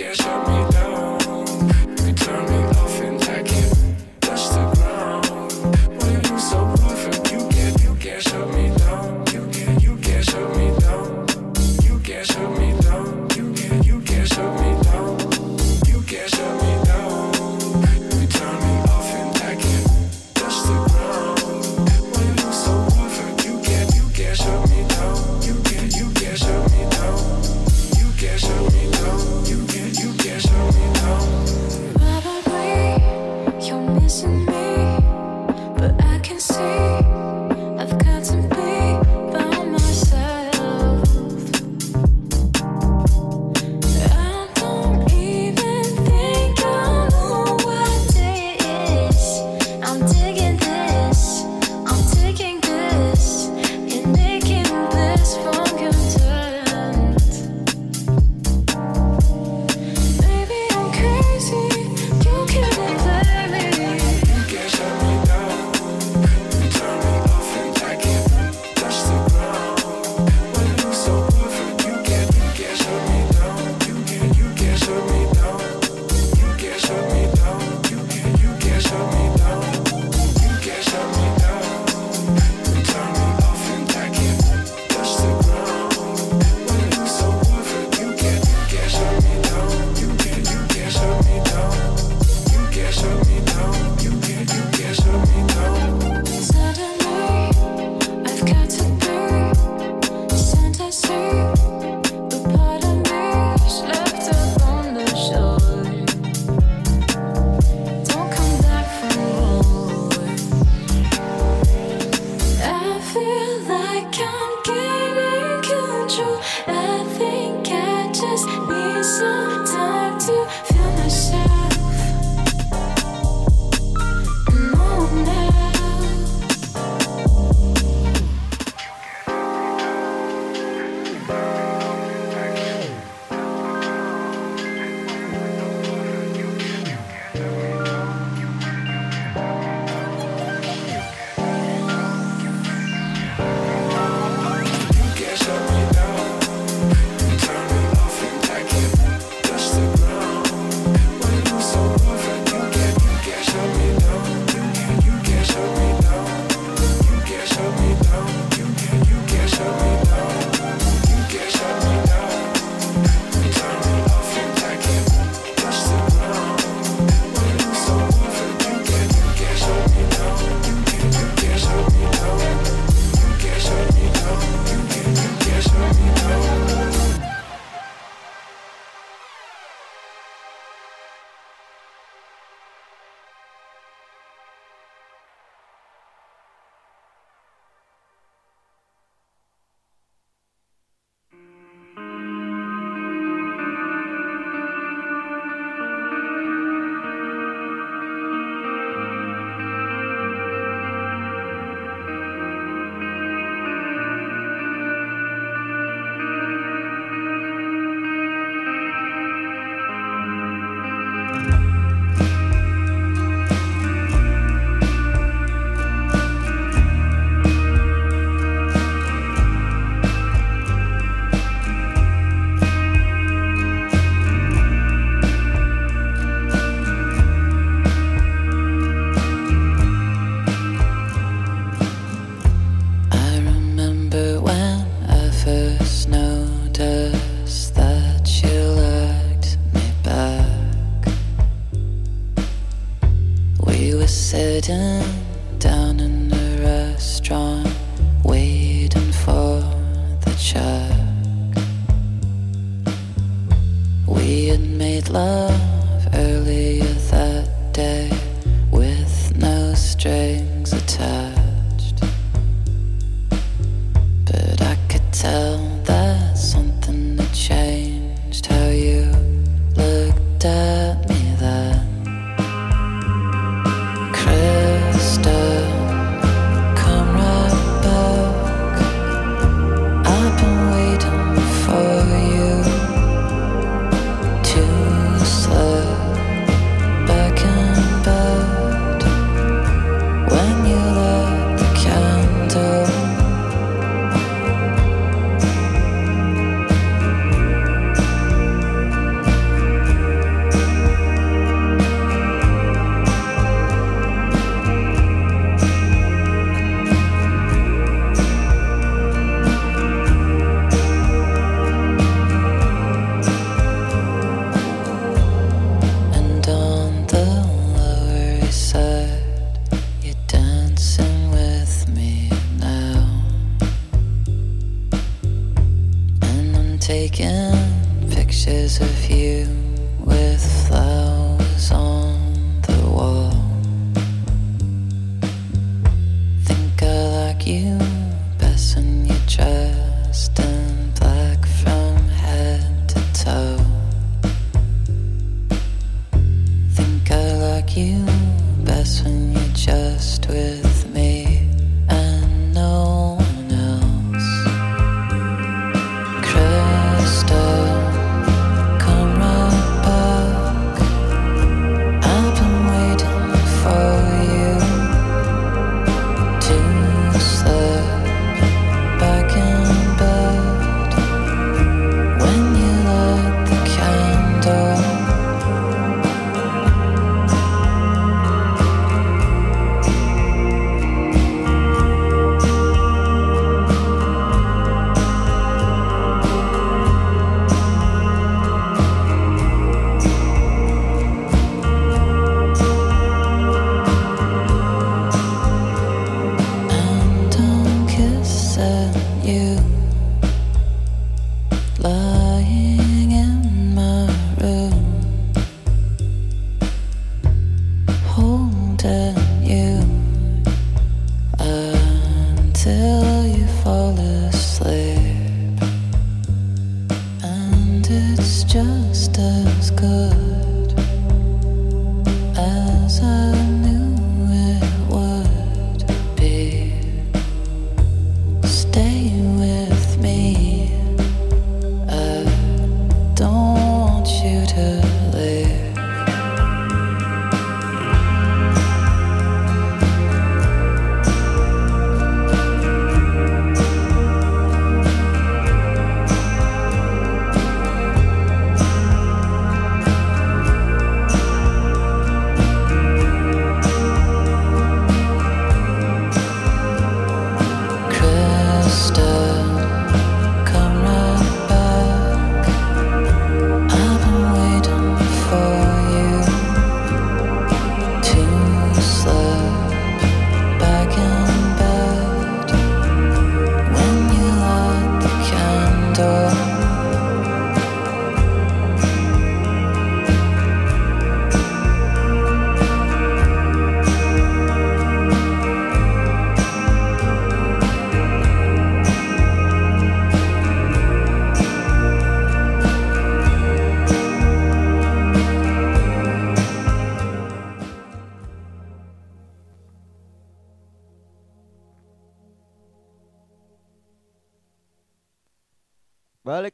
You can't shut me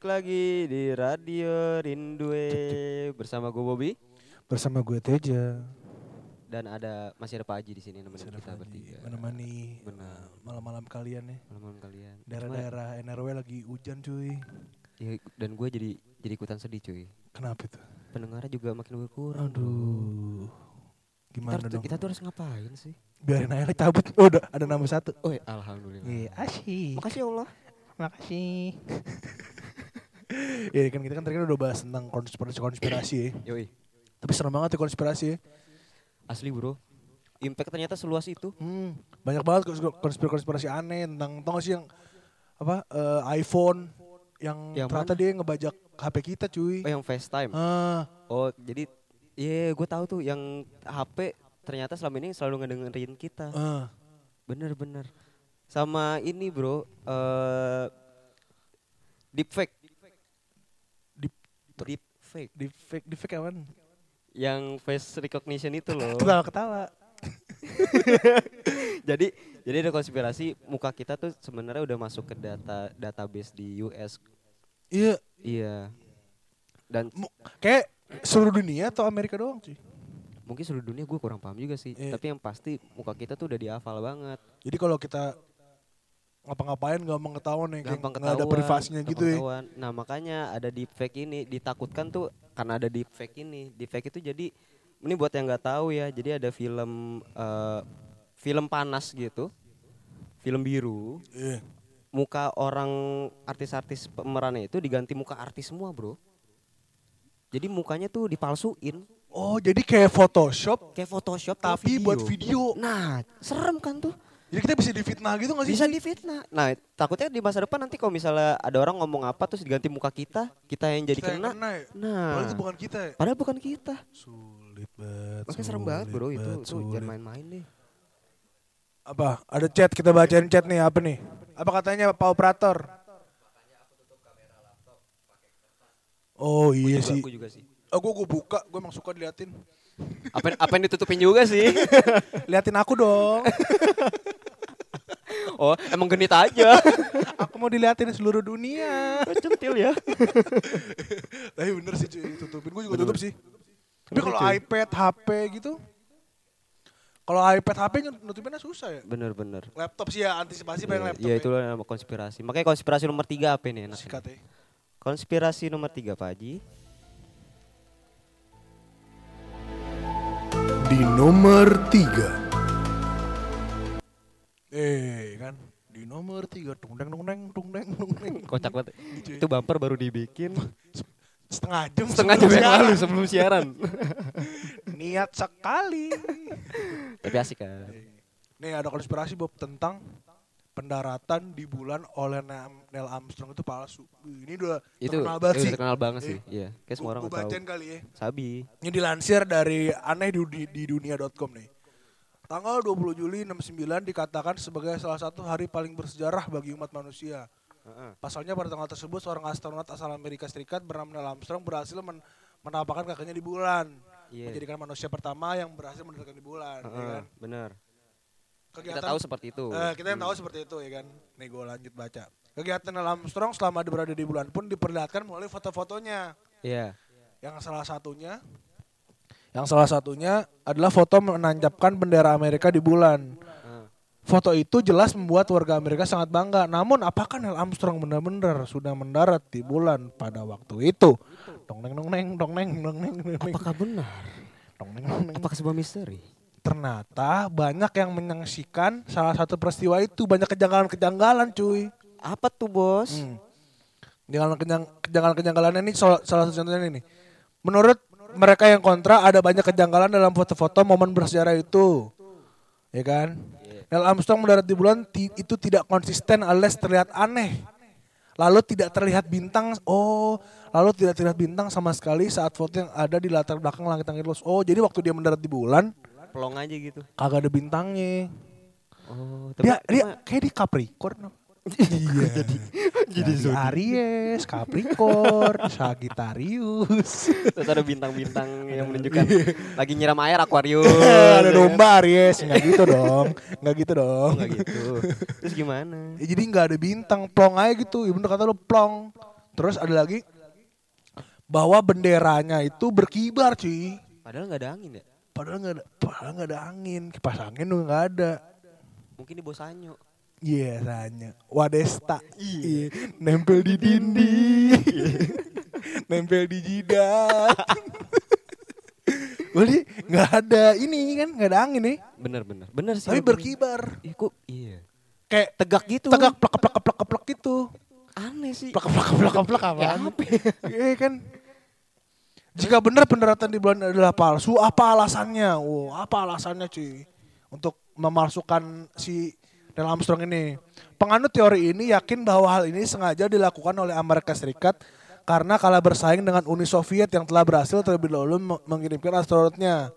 lagi di Radio Rindue bersama gue Bobby, bersama gue Teja. Dan ada masih ada Pak Haji di sini nemenin kita Haji. bertiga. Menemani malam-malam kalian ya. Malam-malam kalian. Daerah-daerah NRW lagi hujan cuy. Ya, dan gue jadi jadi ikutan sedih cuy. Kenapa itu? Pendengarnya juga makin berkurang. Aduh. Gimana kita, dong? Kita tuh harus ngapain sih? Biarin aja cabut. Oh, udah ada nama satu. Oh, ya, alhamdulillah. Iya, asyik. Makasih ya Allah. Makasih. Iya kan kita kan tadi kan udah bahas tentang konspirasi-konspirasi. Ya. Yoi. Tapi serem banget tuh konspirasi. Ya. Asli bro. Impact ternyata seluas itu. Hmm, banyak banget konspirasi-konspirasi aneh tentang tau gak sih yang apa uh, iPhone yang, yang ternyata mana? dia ngebajak HP kita cuy. Oh yang FaceTime. Uh. Oh jadi iya yeah, gue tahu tuh yang HP ternyata selama ini selalu ngedengerin kita. Uh. Bener bener. Sama ini bro, uh, deepfake. Deep- deepfake. di fake di fake apaan? Yang face recognition itu loh. Ketawa-ketawa. jadi jadi ada konspirasi muka kita tuh sebenarnya udah masuk ke data database di US. Iya, Iya. Dan mu- kayak seluruh dunia atau Amerika doang cuy. mungkin seluruh dunia gue kurang paham juga sih. Iya. Tapi yang pasti muka kita tuh udah dihafal banget. Jadi kalau kita ngapa-ngapain gampang ketahuan ya, kayak Gampang nggak ada ketahuan, privasinya gampang gitu ya. Nah makanya ada deepfake ini ditakutkan tuh karena ada deepfake ini. Deepfake itu jadi ini buat yang nggak tahu ya. Jadi ada film eh, film panas gitu, film biru. Iya. Muka orang artis-artis pemerannya itu diganti muka artis semua bro. Jadi mukanya tuh dipalsuin Oh, jadi kayak Photoshop kayak Photoshop tapi buat video. Nah serem kan tuh. Jadi kita bisa difitnah gitu gak sih? bisa difitnah. Nah, takutnya di masa depan nanti kalau misalnya ada orang ngomong apa terus diganti muka kita, kita yang jadi Kita yang kena. kena ya? Nah, Padahal itu bukan kita ya? padahal bukan kita. Sulit banget. Makanya serem banget bro itu, sulit. jangan main-main deh. Apa? Ada chat, kita bacain chat nih, apa nih? Apa katanya Pak Operator? Oh iya sih. Aku juga sih. Oh, gue gue buka, gue emang suka diliatin. Apa apa yang ditutupin juga sih? Liatin aku dong. oh, emang genit aja. aku mau diliatin seluruh dunia. Centil ya. Tapi bener sih cuy, tutupin. Gue juga Bener. tutup sih. Tapi kalau iPad, HP gitu. Kalau iPad, HP nutupinnya susah ya. Bener-bener. Laptop sih ya, antisipasi paling laptop Ya ya. itulah nama konspirasi. Makanya konspirasi nomor tiga apa ini enak? Sikat ya. Konspirasi nomor tiga Pak Haji. Di nomor tiga. Eh kan, di nomor tiga. Tung deng, tung deng, tung deng, tung deng. Kocak banget. Itu bumper baru dibikin Setengah jam setengah jam sebelum yang lalu siaran. sebelum siaran. Niat sekali. Tapi asik kan. Nih ada konspirasi Bob tentang pendaratan di bulan oleh Neil Armstrong itu palsu. Ini udah Itu terkenal banget sih. terkenal banget sih. Iya, kayak semua orang tahu. kali ya. Sabi. Ini dilansir dari aneh di, di, dunia.com nih. Tanggal 20 Juli 69 dikatakan sebagai salah satu hari paling bersejarah bagi umat manusia. Pasalnya pada tanggal tersebut seorang astronot asal Amerika Serikat bernama Neil Armstrong berhasil men menampakkan kakinya di bulan. Iya. Menjadikan manusia pertama yang berhasil mendaratkan di bulan. ya Heeh, kan? benar. Kita Kegiatan- tahu seperti itu. Eh, kita yang Hmm. tahu seperti itu ya kan. Nih gue lanjut baca. Kegiatan Neil Armstrong selama berada di bulan pun diperlihatkan melalui foto-fotonya. Iya. Yang salah satunya yang salah satunya adalah foto menancapkan bendera Amerika di bulan. Heeh. Foto itu jelas membuat warga Amerika sangat bangga. Namun apakah Neil Armstrong benar-benar sudah mendarat di bulan pada waktu itu? Dong neng dong neng dong neng dong neng dong neng. Apakah benar? Dong neng dong neng. Apakah sebuah misteri? Ternyata banyak yang menyaksikan salah satu peristiwa itu banyak kejanggalan-kejanggalan cuy. Apa tuh, Bos? Hmm. Kejanggalan- Kejanggalan-kejanggalannya ini salah salah satu contohnya ini. Menurut mereka yang kontra ada banyak kejanggalan dalam foto-foto momen bersejarah itu. Ya kan? Neil Armstrong mendarat di bulan itu tidak konsisten alias terlihat aneh. Lalu tidak terlihat bintang. Oh, lalu tidak terlihat bintang sama sekali saat foto yang ada di latar belakang langit-langit luas. Oh, jadi waktu dia mendarat di bulan Pelong aja gitu. kagak ada bintangnya. Oh, Dia dia emang- kayak di Capricorn. iya. jadi jadi Aries, Capricorn, Sagittarius. terus ada bintang-bintang yang menunjukkan lagi nyiram air akuarium. ada domba Aries, nggak gitu dong, nggak gitu dong. Enggak gitu. Terus gimana? Ya, jadi nggak ada bintang, plong aja gitu. Ya bener kata lu plong. Terus ada lagi bahwa benderanya itu berkibar cuy. Padahal nggak ada angin ya. Padahal nggak ada, padahal nggak ada angin. Kipas angin tuh nggak ada. Mungkin di Bosanyo. Iya tanya Wadesta Iya Nempel di dinding Nempel di jidat Berarti nggak ada ini kan nggak ada angin nih Bener bener. Bener sih. Tapi berkibar Ih, kok iya. Kayak Tegak gitu. tegak plek plek plek plek gitu Aneh sih. Plek plek plek plek apa Kayak apa ya? Iya kan jika benar pendaratan di bulan adalah palsu, apa alasannya? Wow, apa alasannya cuy? untuk memalsukan si Neil Armstrong ini. Penganut teori ini yakin bahwa hal ini sengaja dilakukan oleh Amerika Serikat karena kalah bersaing dengan Uni Soviet yang telah berhasil terlebih dahulu me- mengirimkan astronotnya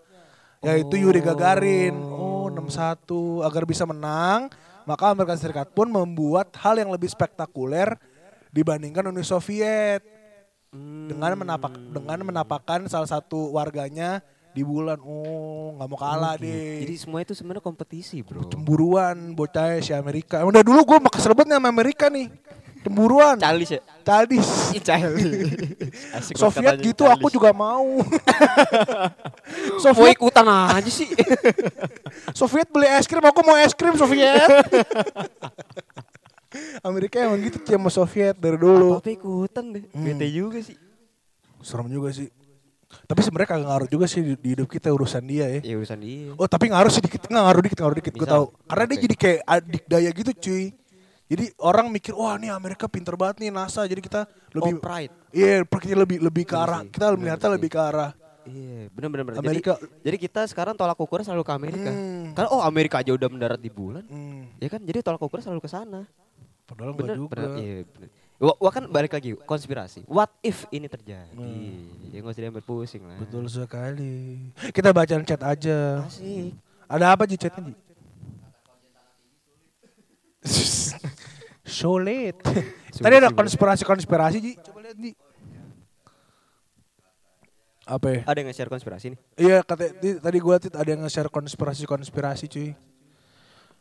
yaitu Yuri Gagarin. Oh, 61 agar bisa menang, maka Amerika Serikat pun membuat hal yang lebih spektakuler dibandingkan Uni Soviet dengan menapak dengan menapakan salah satu warganya di bulan. Oh, nggak mau kalah deh. Jadi semua itu sebenarnya kompetisi, Bro. cemburuan bocah si Amerika. Emang dari dulu gue banget nih sama Amerika nih. Cemburuan. Childish ya? Childish. Asik banget Soviet gitu aku childish. juga mau. Mau Soviet ikutan aja sih. Soviet beli es krim, aku mau es krim Soviet. Amerika emang gitu sama Soviet dari dulu. Apa ikutan deh. Hmm. Bete juga sih. Serem juga sih. Tapi sebenarnya kagak ngaruh juga sih di, hidup kita urusan dia ya. Ya urusan dia. Oh tapi ngaruh sih dikit, nggak ngaruh dikit, ngaruh dikit gue tahu. Karena dia jadi kayak adik daya gitu cuy. Jadi orang mikir, wah nih Amerika pinter banget nih NASA. Jadi kita lebih, Oh, pride. iya kita lebih lebih ke Bener arah, kita melihatnya lebih ke arah. Iya, bener bener bener. Amerika- Jadi, jadi kita sekarang tolak ukur selalu ke Amerika. Hmm. Karena oh Amerika aja udah mendarat di bulan. Hmm, Ya kan, jadi tolak ukur selalu ke sana. Padahal Bener, juga. bener. Iya, bener. Wah, wah, kan balik lagi konspirasi. What if ini terjadi? Hmm. Ya nggak usah diambil pusing lah. Betul sekali. Kita bacaan chat aja. Asik. Ada apa Ji chatnya Ji? Sulit. Tadi ada konspirasi-konspirasi Ji. Coba lihat Ji. Apa ya? Ada yang nge-share konspirasi nih? Iya kata di- tadi gua tit ada yang nge-share konspirasi-konspirasi cuy.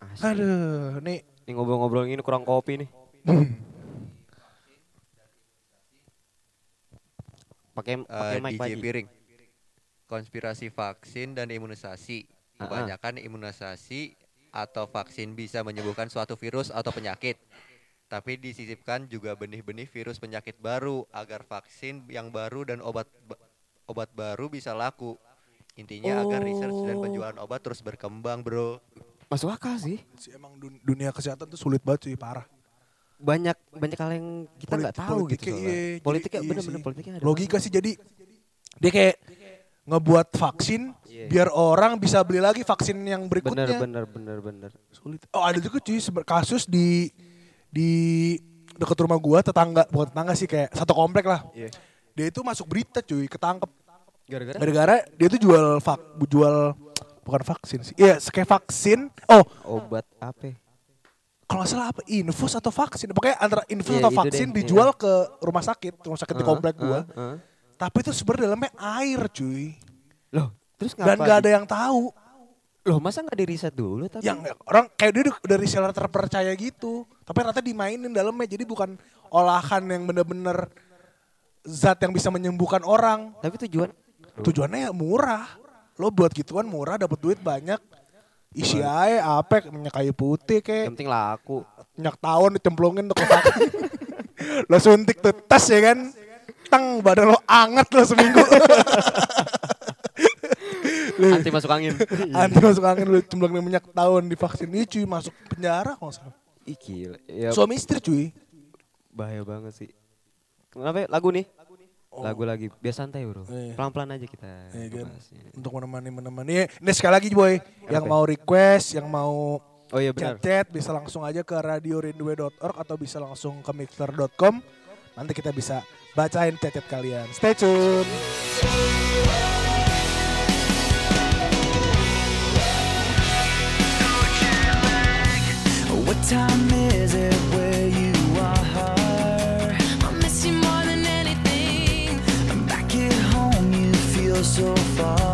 Asik. Aduh, nih Ini ngobrol-ngobrol gini kurang kopi nih. Pakai mic DJ. Piring. Konspirasi vaksin dan imunisasi. Kebanyakan imunisasi atau vaksin bisa menyembuhkan suatu virus atau penyakit. Tapi disisipkan juga benih-benih virus penyakit baru agar vaksin yang baru dan obat ba- obat baru bisa laku. Intinya agar research dan Oh. penjualan obat terus berkembang, Bro. Masuk akal sih. si emang dun- dunia kesehatan tuh sulit banget cuy, parah. Banyak banyak hal yang kita nggak tahu gitu. politiknya, soalnya. iya, politiknya iya bener-bener sih. politiknya ada Logika sih jadi dia kayak ngebuat vaksin Iya. biar orang bisa beli lagi vaksin yang Bener berikutnya. bener bener bener. Sulit. Oh ada juga cuy kasus di di dekat rumah gua tetangga bukan tetangga sih kayak satu komplek lah. Iya. Dia itu masuk berita cuy ketangkep Gara-gara gara-gara dia tuh jual vak jual bukan vaksin sih. Iya kayak vaksin. Oh obat apa? kalau salah apa infus atau vaksin pokoknya antara infus Iya, atau vaksin deh, dijual ke rumah sakit rumah sakit di Heeh, komplek gua heeh, heeh. tapi itu sebenarnya dalamnya air cuy Loh, terus dan ngapa? nggak ada di- yang tahu Loh, masa nggak di riset dulu tapi? yang orang kayak dia udah- dari seller terpercaya gitu tapi ternyata dimainin dalamnya jadi bukan olahan yang bener-bener zat yang bisa menyembuhkan orang Tapi tujuan tujuannya ya murah lo buat gituan murah dapat duit banyak isi aja apa minyak kayu putih yang kayak penting laku. minyak tawon dicemplungin tuh ke vaksin. lo suntik tuh tas ya kan tang badan lo anget lo seminggu Anti masuk angin. anti masuk angin lo cemplungin minyak tawon di vaksin ini cuy masuk penjara kalau nggak salah gila. Ya, suami istri cuy bahaya banget sih. Kenapa ya? lagu nih? Lagu lagi. Biar santai bro. Oh. Iya. Pelan-pelan aja kita Iya kan? untuk menemani menemani ini sekali lagi boy yang Apa? mau request yang mau Oh iya benar. chat-chat bisa langsung aja ke radiorindue.org atau bisa langsung ke mixer.com nanti kita bisa bacain chat-chat kalian stay tune What time is it so far.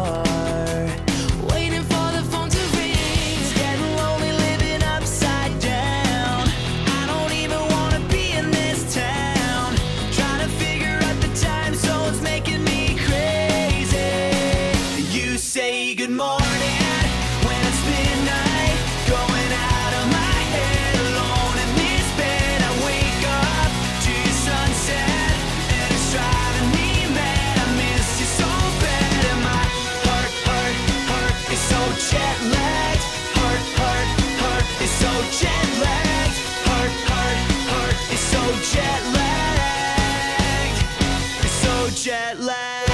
jet lag.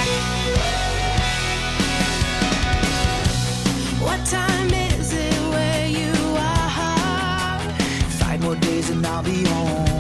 What time is it where you are? Five more days and I'll be home.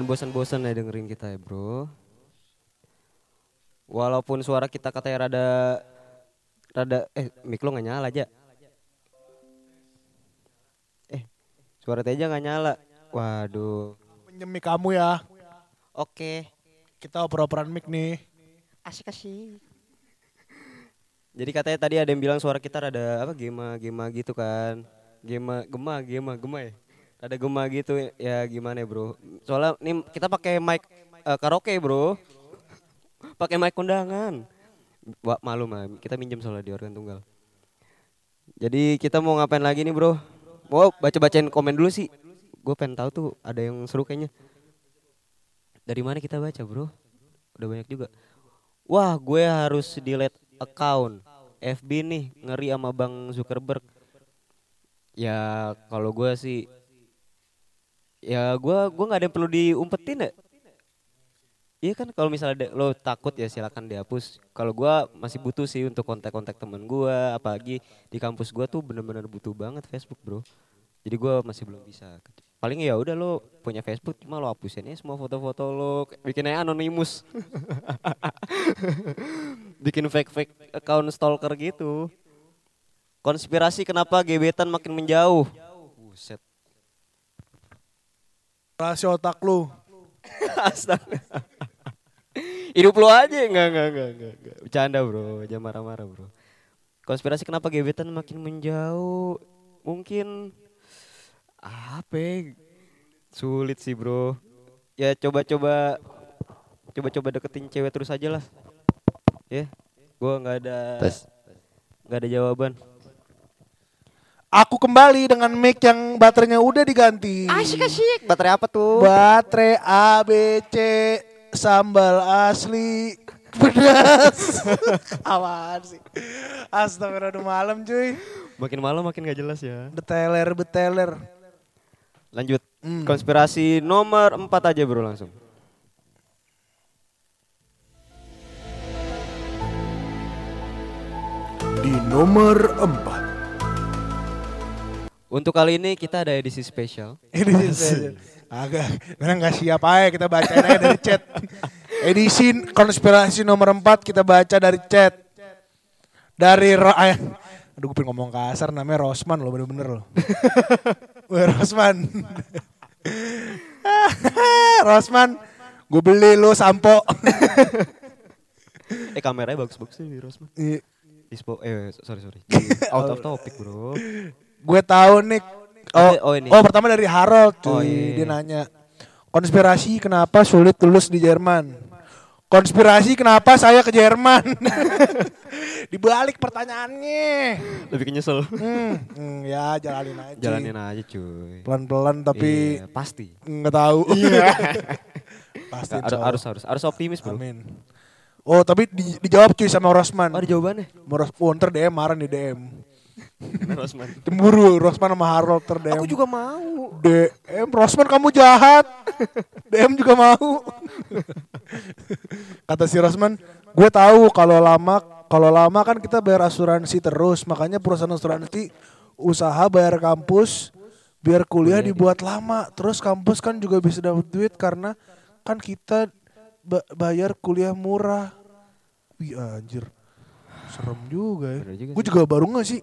Jangan bosan-bosan ya dengerin kita ya, Bro. Walaupun suara kita katanya rada rada eh mic lo nggak nyala aja. Eh, suara Teja nggak nyala. Waduh. Penyemik kamu ya. Oke. Kita oper-operan mic nih. Asik-asik. Jadi katanya tadi ada yang bilang suara kita rada apa gema gema gitu kan. Gema gema gema gema ya. Ada gema gitu ya gimana ya, Bro? Soalnya nih kita pakai mic eh, karaoke, Bro. pakai mic kondangan. Wah, malu mah kita minjem soalnya di organ tunggal. Jadi kita mau ngapain lagi nih, Bro? Mau baca-bacain komen dulu sih. Gue pengen tahu tuh ada yang seru kayaknya. Dari mana kita baca, Bro? Udah banyak juga. Wah, gue harus delete account FB nih, ngeri sama Bang Zuckerberg. Ya, kalau gue sih ya gue gua nggak ada yang perlu diumpetin ya. Iya kan kalau misalnya ada- lo takut ya silakan dihapus. Kalau gua masih butuh sih untuk kontak-kontak temen gua, apalagi di kampus gua tuh bener-bener butuh banget Facebook, Bro. Jadi gua masih belum bisa. Paling ya udah lo punya Facebook cuma lo hapusin aja semua foto-foto lo, bikin aja anonimus. bikin fake-fake account stalker gitu. Konspirasi kenapa gebetan makin menjauh? Buset. Rahasia otak lu. Astaga. Hidup lu aja enggak enggak enggak enggak. enggak. Bercanda, Bro. Jangan marah-marah, Bro. Konspirasi kenapa gebetan makin menjauh? Mungkin apa? ya? Sulit sih, Bro. Ya coba-coba coba-coba deketin cewek terus aja lah. Ya. Gua nggak ada nggak ada jawaban. Aku kembali dengan mic yang baterainya udah diganti. Asik asik. Baterai apa tuh? Baterai ABC sambal asli pedas. Apaan sih? Astagfirullah udah malam cuy. Makin malam makin gak jelas ya. Beteler beteler. Lanjut. Hmm. Konspirasi nomor 4 aja bro langsung. Di nomor 4. Untuk kali ini kita ada edisi spesial. Ini sih. Agak, memang gak siap aja kita bacain aja dari chat. Edisi konspirasi nomor 4 kita baca dari chat. Dari Ro ay, Aduh gue pengen ngomong kasar namanya Rosman loh bener-bener loh. Weh Rosman. Rosman, gue beli lo sampo. Eh kameranya bagus-bagus sih Rosman. Iya. Dispo eh sorry sorry. Out of topic bro. Gue tahu nih. Oh, Oh, ini. oh pertama dari Harold cuy. Oh, iya. Dia nanya. Konspirasi kenapa sulit lulus di Jerman? Konspirasi kenapa saya ke Jerman? Dibalik pertanyaannya. Lebih ke nyesel. Hmm, hmm, ya jalanin aja. Jalanin aja cuy. Pelan-pelan tapi Iya, pasti. nggak tahu. Iya. Pasti Harus, harus harus harus optimis bro. Amin. Oh tapi di- dijawab cuy sama Rosman. Oh, ada jawabannya. Sama Ros oh, ntar DM marah nih DM. Rosman. Cemburu Rosman sama Harold ter DM. Aku juga mau. DM Rosman kamu jahat. DM juga mau. Kata si Rosman, gue tahu kalau lama kalau lama kan kita bayar asuransi terus, makanya perusahaan asuransi usaha bayar kampus biar kuliah dibuat lama. Terus kampus kan juga bisa dapat duit karena kan kita ba- bayar kuliah murah. Wih anjir. Serem juga ya. Gue juga baru nggak sih.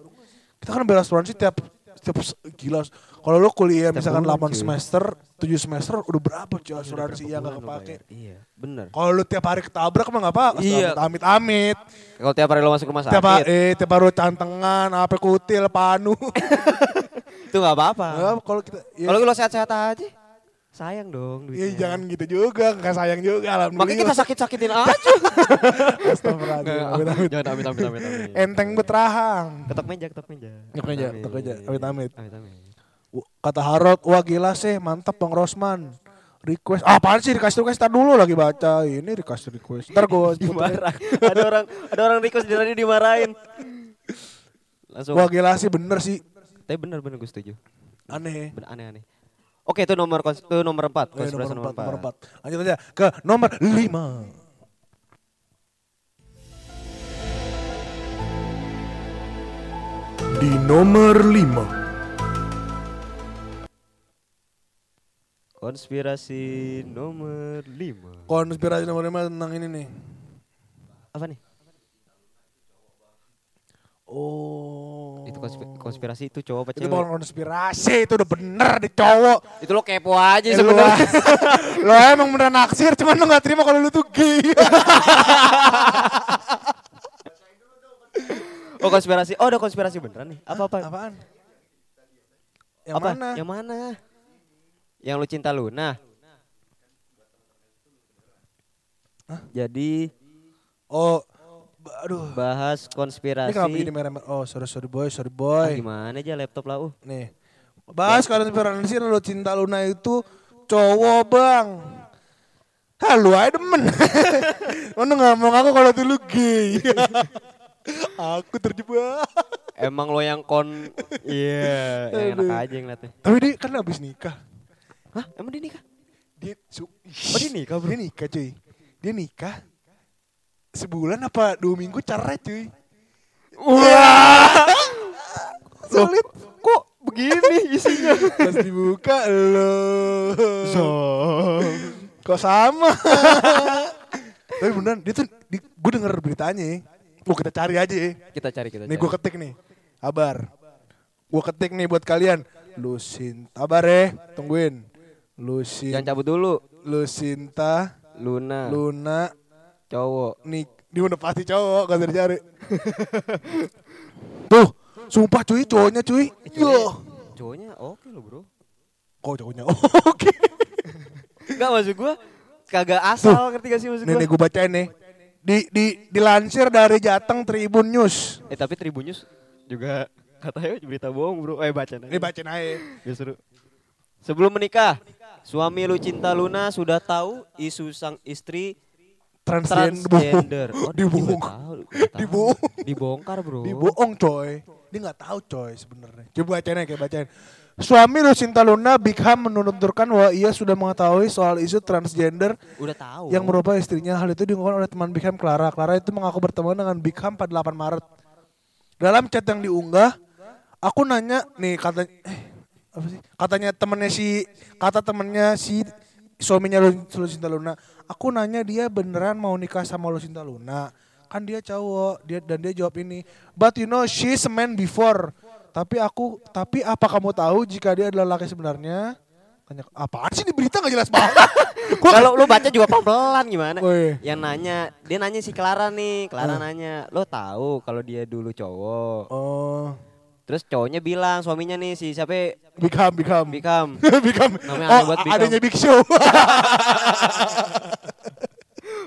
Kita kan bayar asuransi tiap tiap gila. Kalau lo kuliah misalkan bulan, 8 cuy. semester, 7 semester udah berapa cuy asuransi yang gak lo kepake. Iya, bener. Kalau lu tiap hari ketabrak mah gak apa Iya. Amit amit. Kalau tiap hari lo masuk rumah Tiap hari, sakit, eh, tiap hari cantengan, apa kutil, panu. itu nggak apa-apa. Ya, Kalau kita, ya, Kalau lo sehat-sehat aja, sayang dong ya duitnya. jangan gitu juga, gak sayang juga. Alhamdulillah. Makanya kita sakit-sakitin aja. Astagfirullahaladzim, amit amit. Jangan amit amit amit amit. Enteng betrahang. Ketok meja, ketok meja. Ketok meja, ketok meja. Amit, amit. Amit amit. Kata Harold, wah gila sih, mantap Bang Rosman. Request, ah, apaan sih request request? Ntar dulu lagi baca. Ini request request. Ntar gue Dimarah. ada orang ada orang request di radio dimarahin. Langsung. Wah gila sih, bener sih. Tapi bener bener gue setuju. Aneh. Bener aneh aneh. Oke itu nomor itu nomor empat. Oke, nomor, nomor, empat, empat. Lanjut aja ke nomor lima. Di nomor lima. Konspirasi nomor lima. Konspirasi nomor lima tentang ini nih. Apa nih? Oh. Itu konspi- konspirasi itu cowok apa Itu cewek? bukan konspirasi, itu udah bener di cowok. Itu lo kepo aja Eh, sebenarnya. lo emang beneran naksir, cuman lo gak terima kalau lu tuh gay. Oh konspirasi. Oh ada konspirasi beneran nih. Apa apa? Apaan? Yang apa? mana? Yang mana? Yang lu cinta Luna. Jadi Oh, aduh. bahas Ini konspirasi. kenapa ini merah? Oh, sorry sorry boy, sorry Ah, boy. gimana aja laptop lah uh. Nih. Bahas konspirasi lo cinta Luna itu cowok bang. Hah lu aja demen. Mana gak mau ngaku kalau tuh lu gay. Aku terjebak. Emang lo yang kon Iya, yang Aduh. enak aja ngeliatnya. Tapi dia kan habis nikah. Hah? Emang dia nikah? Dia su- Oh, dia nikah, bro? Dia nikah cuy. Dia nikah. Sebulan apa dua minggu cerai cuy. Wah. Sulit. Kok begini isinya? Pas dibuka lo. Kok sama? Tapi beneran dia tuh di, gue denger beritanya ya. Gue kita cari aja ya. kita cari kita Nih gue ketik nih. Kabar. Gue ketik nih buat kalian. Lusin. Kabar ya. Tungguin. Lusin. Jangan cabut dulu. Lucinta. Luna, Luna. Cowok. Nih. Dia udah pasti cowok. Gak usah dicari. Tuh. Sumpah cuy. Cowoknya cuy. Yo. Cowoknya oke lo bro. Kok cowoknya? Oke. Enggak maksud gua kagak asal ngerti gak sih maksud Nih gua? nih gue bacain nih. Di, di, dilansir dari Jateng Tribun News. Eh tapi Tribunnews juga katanya berita bohong bro. Eh baca Ini bacain aja. Biar seru. Sebelum menikah, suami Lucinta Luna sudah tahu isu sang istri Transgender. transgender. Oh, Dibohong. Dibohong. Dibongkar bro. Dibohong coy. Dia nggak tahu coy sebenarnya. Coba bacain aja bacain. Suami Lucinta Luna Bigham menuturkan bahwa ia sudah mengetahui soal isu transgender Udah tahu. yang merupakan istrinya. Hal itu diungkapkan oleh teman Bigham Clara. Clara itu mengaku bertemu dengan Bigham pada 8 Maret. Dalam chat yang diunggah, aku nanya nih kata eh, apa sih? Katanya temennya si kata temennya si suaminya Lu- Lucinta Luna. Aku nanya dia beneran mau nikah sama Lucinta Luna. Kan dia cowok, dia dan dia jawab ini. But you know she's a man before. Tapi aku tapi apa kamu tahu jika dia adalah laki sebenarnya? Tanya, apaan sih di berita gak jelas banget. Kalau lu baca juga pelan gimana? Woi. Yang nanya, dia nanya si Clara nih. Clara nanya, lo tahu kalau dia dulu cowok. Oh, Terus cowoknya bilang suaminya nih si siapa? Bikam, Bikam. Bikam. Bikam. Namanya oh, aneh buat Bikam. adanya Big Show.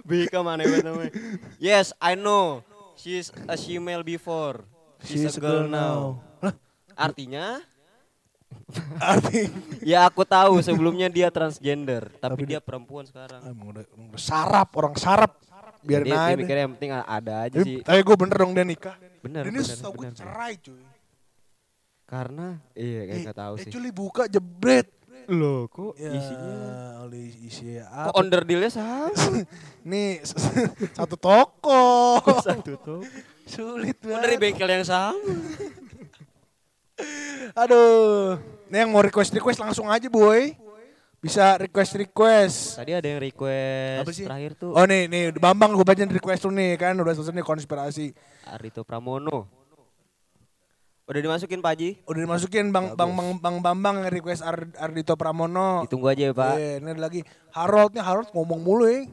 Bikam aneh banget namanya. Yes, I know. She's a female before. She's, a girl, now. Lah, Artinya, arti ya aku tahu sebelumnya dia transgender, tapi, Tapi dia perempuan sekarang. emang udah, emang udah sarap, orang sarap. Biarin dia, dia yang penting ada aja sih. tapi gue bener dong dia nikah. Bener, Ini bener, setahu gue cerai cuy. Karena, iya kayak nggak tahu eh, sih. Actually buka jebret. Loh, kok Ya, isinya? oleh isi Kok apa? onder dealnya sama? Nih satu toko. Satu tuh. Sulit Kok dari banget. bengkel yang sama? Aduh. Nih yang mau request request langsung aja boy. Bisa request request. Tadi ada yang request Apa sih? terakhir tuh Oh nih nih Bambang gue bacain request lu nih kan udah selesai nih konspirasi. Arito Pramono. Udah dimasukin Pak Haji? Udah dimasukin Bang Bang Bang, bang Bambang yang request Ar, Ardito Pramono. Ditunggu aja ya Pak. Eh, ini ada lagi Harold nih Harold ngomong mulu ya.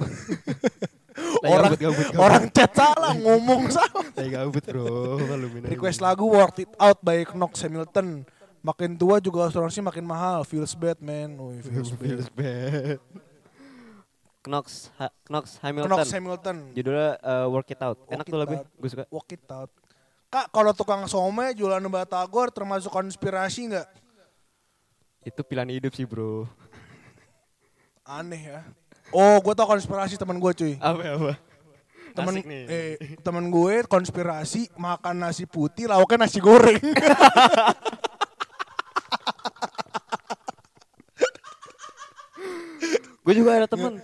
Lagi orang gabut, gabut, gabut. orang chat salah ngomong salah. Lagi gabut bro. Request lagu Worth It Out by Knox Hamilton. Makin tua juga asuransi makin mahal. Feels bad man. Wih, feels bad. Knox, ha, Knox Hamilton. Knox Hamilton. Judulnya uh, Work It Out. Enak Work tuh It lagu. Out. Gue suka. Walk it out. Kak, kalau tukang some jualan batagor termasuk konspirasi nggak? Itu pilihan hidup sih bro. Aneh ya. Oh, gue tau konspirasi teman gue cuy. Apa apa? Temen, Asik nih. eh, temen gue konspirasi makan nasi putih, lauknya nasi goreng. Gue juga ada temen.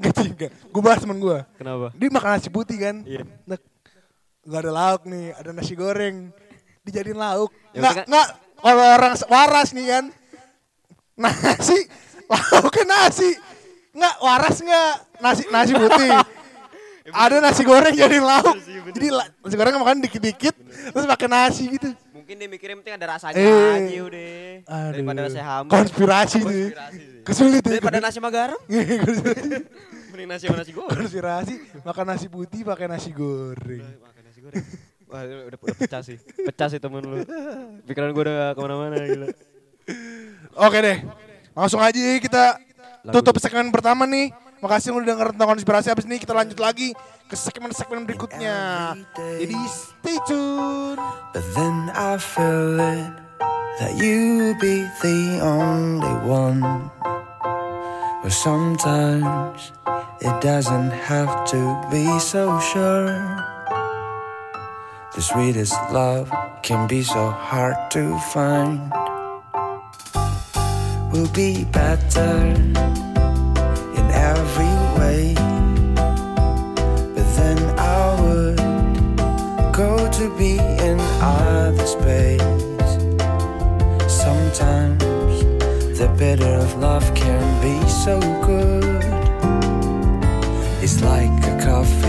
Gak enggak. Gue bahas temen gue. Kenapa? Dia makan nasi putih kan. Iya. Nah, Gak ada lauk nih, ada nasi goreng. Dijadiin lauk. Yang Nggak, kan- nggak. Kalau orang waras nih kan. Nasi Oke nasi. Nggak waras nggak nasi nasi putih. Ada nasi goreng jadi lauk. Jadi la- nasi goreng makan dikit-dikit terus pakai nasi gitu. Mungkin dia mikirin penting ada rasanya Eh. aja udah. Daripada Aduh. nasi hambar. Konspirasi. Konspirasi sih. Kesulit ya. Daripada nasi sama garam. Mending nasi sama nasi goreng. konspirasi makan nasi putih pakai nasi goreng. Goreng. Wah, udah, udah, pecah sih. Pecah sih temen lu. Pikiran gue udah gak ke mana-mana gila. Oke deh. Langsung aja kita Lagu. tutup segmen pertama nih. Makasih udah denger tentang konspirasi. Abis ini kita lanjut lagi ke segmen-segmen berikutnya. Jadi stay tune. But then I feel it that you be the only one. But sometimes it doesn't have to be so sure. The sweetest love can be so hard to find. We'll be better in every way. But then I would go to be in other space. Sometimes the bitter of love can be so good. It's like a coffee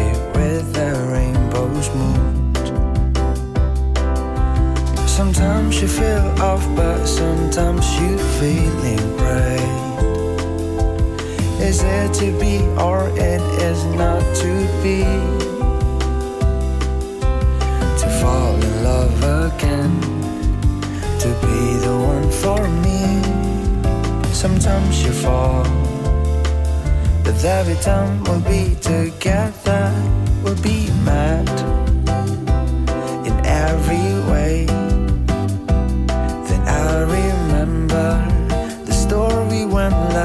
Sometimes you feel off, but sometimes you feeling right. Is it to be or it is not to be? to fall in love again, to be the one for me. Sometimes you fall, but every time we'll be together, we'll be mad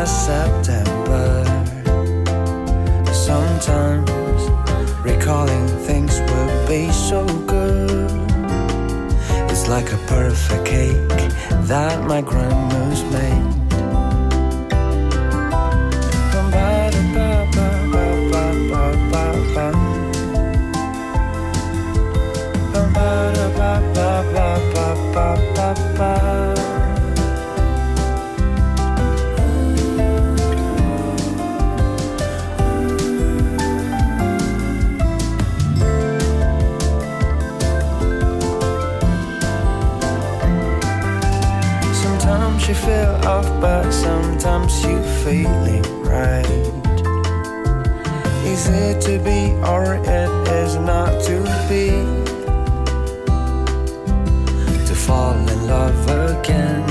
September. Sometimes recalling things will be so good. It's like a perfect cake that my grandma's made. But sometimes you feel it right. Is it to be or it is not to be? To fall in love again,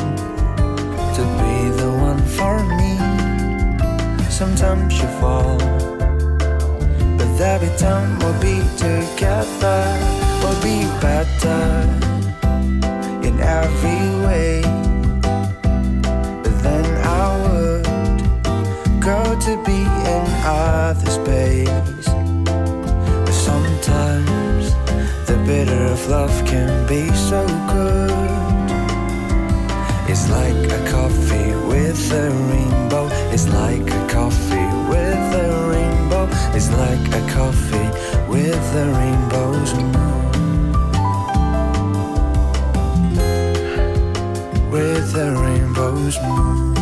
to be the one for me. Sometimes you fall, but every time we'll be together, we'll be better in every way. Go to be in other space. But sometimes the bitter of love can be so good. It's like a coffee with a rainbow. It's like a coffee with a rainbow. It's like a coffee with a rainbow's moon. With a rainbow's moon.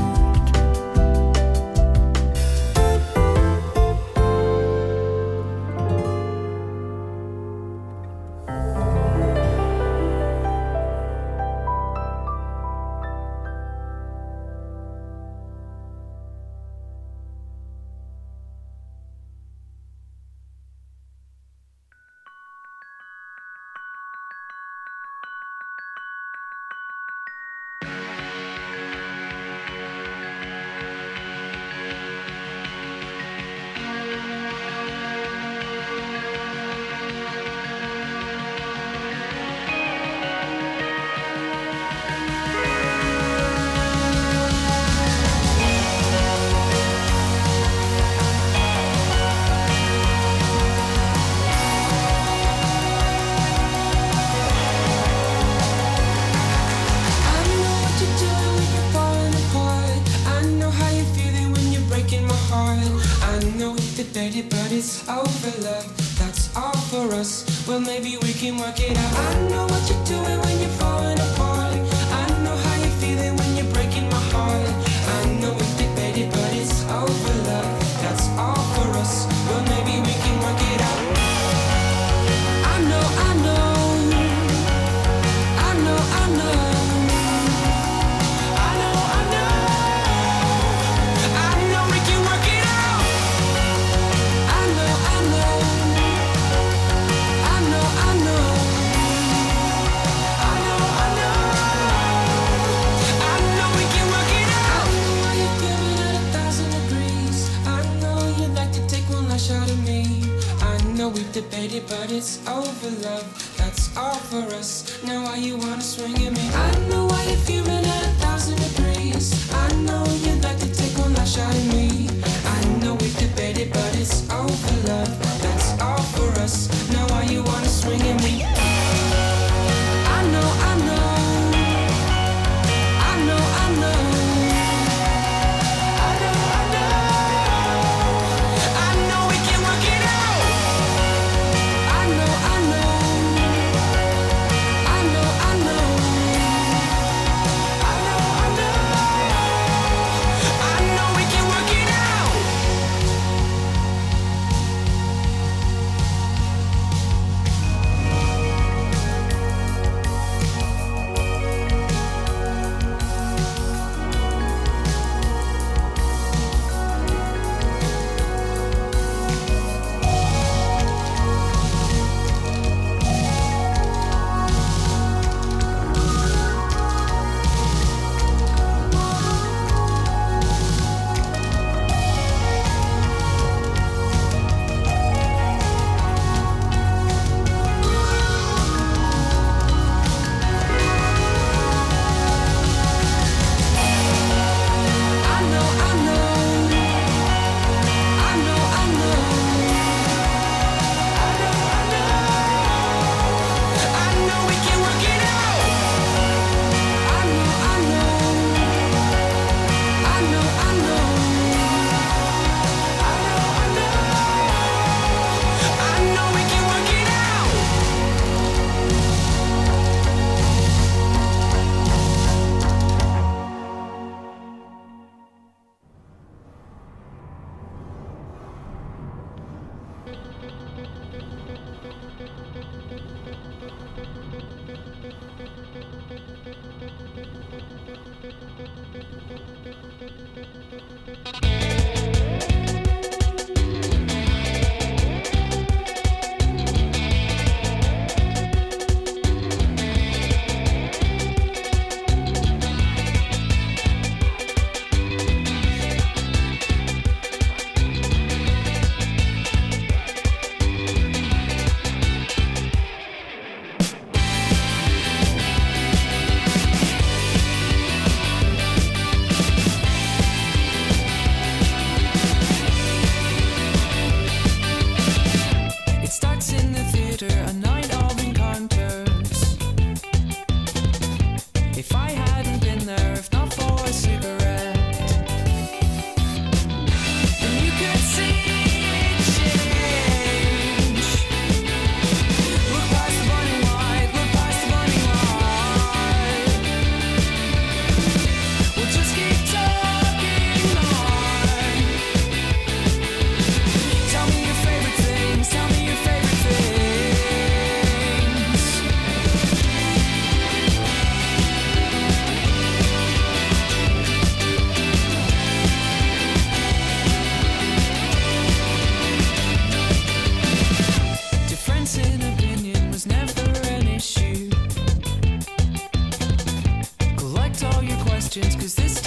Questions, cause this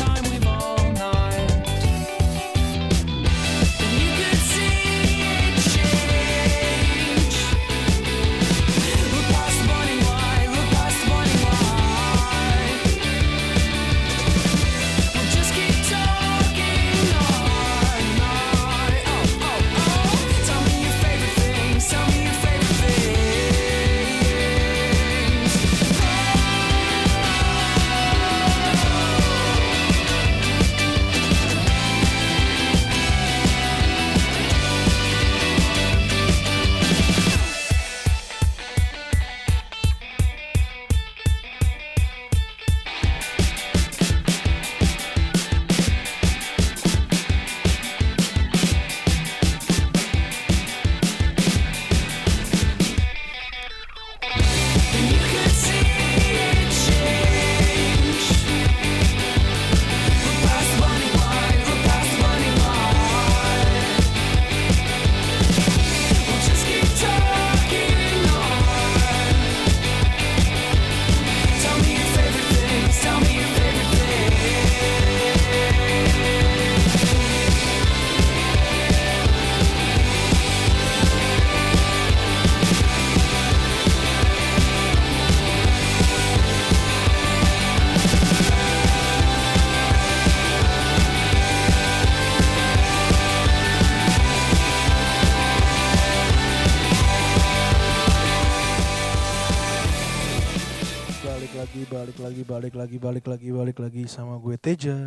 balik lagi sama gue Teja.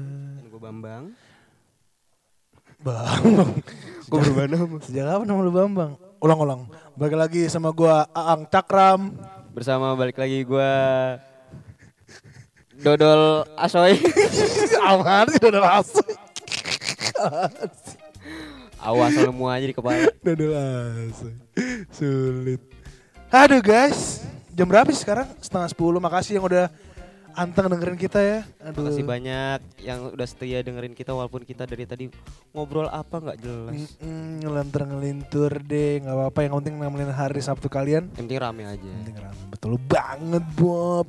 Gue Bambang. Bambang. Gue berubah nama. Sejak kapan nama lu Bambang? Ulang-ulang. Balik lagi sama gue Aang Cakram. Bersama balik lagi gue Dodol Asoy. Apaan sih udah langsung? Awas semua aja di kepala. Udah langsung. Sulit. Aduh guys, jam berapa sih sekarang? Setengah sepuluh. Makasih yang udah anteng dengerin kita ya. Aduh. Makasih banyak yang udah setia dengerin kita walaupun kita dari tadi ngobrol apa nggak jelas. Mm-mm, ngelantur ngelintur deh, nggak apa-apa. Yang penting nemenin hari Sabtu kalian. Yang penting rame aja. Yang penting rame. Betul banget Bob.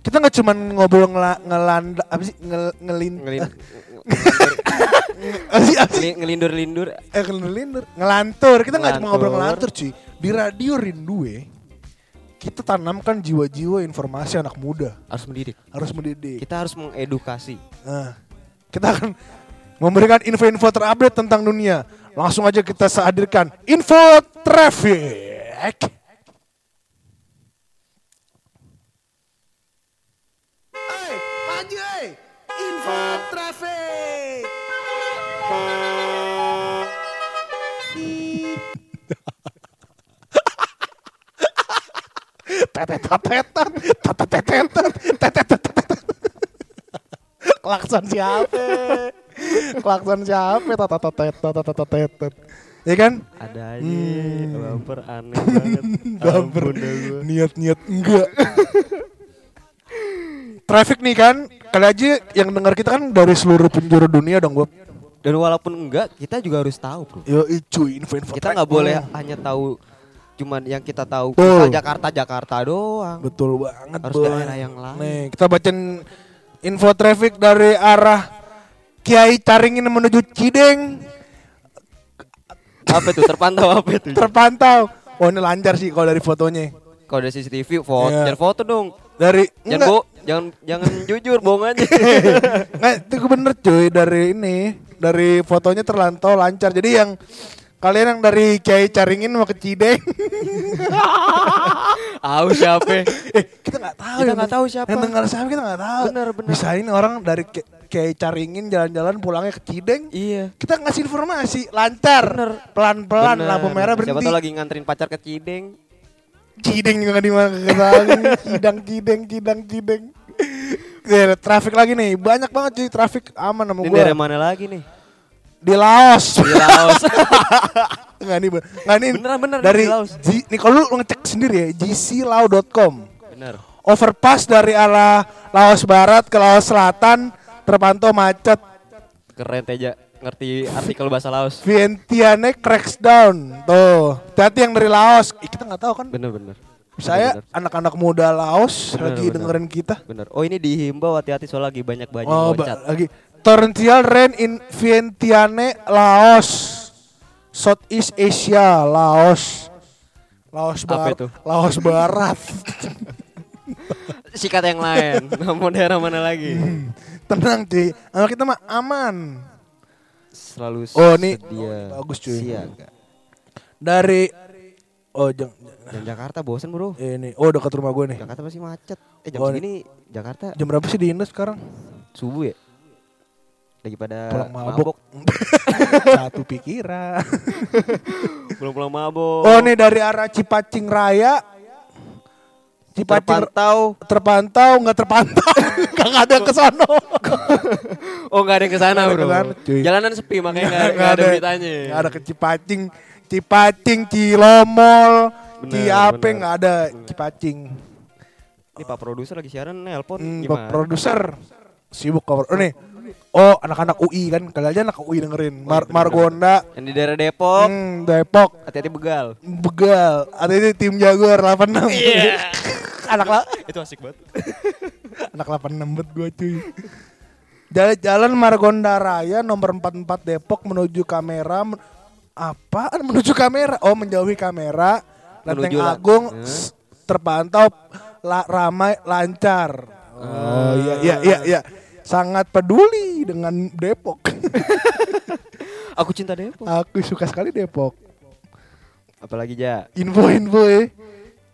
Kita nggak cuman ngobrol ngela, ngelanda apa sih ngel, ngelin Ngelin, ngelindur-lindur. eh ngelindur ngelantur kita nggak cuma ngobrol ngelantur cuy di radio rindu ya kita tanamkan jiwa-jiwa informasi anak muda Harus mendidik. harus mendidik Kita harus mengedukasi. Nah, kita akan memberikan info-info terupdate tentang dunia. Langsung aja kita hadirkan info traffic. Hey, maju hey. Info traffic. Tetetetetet, tetetetetet, tetetetetet. Klakson siapa? Klakson siapa? Tatatetet, tatatetetet. Ya kan? Ada aja Hmm. bumper aneh banget. Bumper. Niat-niat enggak. Traffic nih kan, kali aja yang dengar kita kan dari seluruh penjuru dunia dong, Bob. Dan walaupun enggak, kita juga harus tahu, Bro. Yo, cuy, info-info. Kita nggak boleh hanya tahu cuman yang kita tahu Betul. kita Jakarta Jakarta doang. Betul banget, Harus Boy. daerah yang lain. Nih, kita bacain info traffic dari arah Kiai Caringin menuju Cideng. Apa itu terpantau apa itu? Terpantau. Oh, ini lancar sih kalau dari fotonya. Kalau dari CCTV foto, Iya. jangan foto dong. Dari Jangan enggak. bo, jangan jangan jujur bohong aja. Nggak, itu bener cuy dari ini dari fotonya terlantau lancar. Jadi yang kalian yang dari Kiai Caringin mau ke Cideng, Tahu siapa? eh kita nggak tahu. Kita yang nggak deng- tahu siapa. Yang dengar siapa kita nggak tahu. Bener, bener. Bisa ini orang dari Ki- Kiai Caringin jalan-jalan pulangnya ke Cideng. iya. Kita ngasih informasi lancar, Bener. pelan-pelan lampu merah Siapa berhenti. tuh lagi nganterin pacar ke Cideng. Cideng juga di mana ketahui. Cidang, Cideng, Cidang, Cideng. Ya, traffic lagi nih, banyak banget cuy traffic aman sama Ini gue. daerah mana lagi nih? Di Laos. Di Laos. Enggak nih. Enggak nih. Beneran, bener, Dari di Laos. G- nih kalau lu ngecek sendiri ya, gclaw.com. Bener. Overpass dari arah Laos Barat ke Laos Selatan terpantau macet. Keren Teja ngerti artikel bahasa Laos. Vientiane cracks down. Tuh, hati yang dari Laos. Ih, kita nggak tahu kan. Bener bener. Saya Bener, anak-anak muda Laos Bener, lagi bener. dengerin kita. bener. Oh ini dihimbau hati-hati soal lagi banyak banyak Oh, loncat. ba- lagi torrential rain in Vientiane, Laos. Southeast Asia, Laos. Laos Apa Barat. itu? Laos Barat. Sikat yang lain. Mau daerah mana lagi? Tenang cuy, sama kita mah aman. Selalu Oh, ini- sedia. oh, bagus, cuy. Siaga. Dari oh jang, Dan Jakarta bosen bro. ini oh dekat rumah gue nih. Jakarta pasti macet. Eh jam Oh, segini Jakarta Jam berapa sih di Indo sekarang? subuh ya? Lagi pada Pulang mabok. mabok. Satu pikiran. Pulang-pulang mabok. Oh nih dari arah Cipacing Raya. Cipacing terpantau. terpantau nggak terpantau nggak ada ke sono Oh nggak ada yang ke sana ada bro. ke sana. Jalanan sepi makanya nggak nggak ada beritanya. nggak ada ke Cipacing Cipacing Cilomol Bener, Ciape bener. nggak ada Cipacing Ini Pak produser lagi siaran nelpon hmm, gimana? produser sibuk cover oh nih oh anak-anak UI kan. Kali aja anak UI dengerin. Mar Margonda. Yang di daerah Depok. hmm, Depok. Hati-hati begal. Begal. Ini tim Jaguar 86 anak la Itu asik banget. anak 86 bet gue cuy. Jalan, Jalan Margonda Raya nomor 44 Depok menuju kamera men- apaan menuju kamera? Oh menjauhi kamera. Lenteng Agung terpantau la- ramai lancar. Oh iya iya iya iya sangat peduli dengan Depok Aku cinta Depok. aku suka sekali Depok Apalagi ja. info-info ya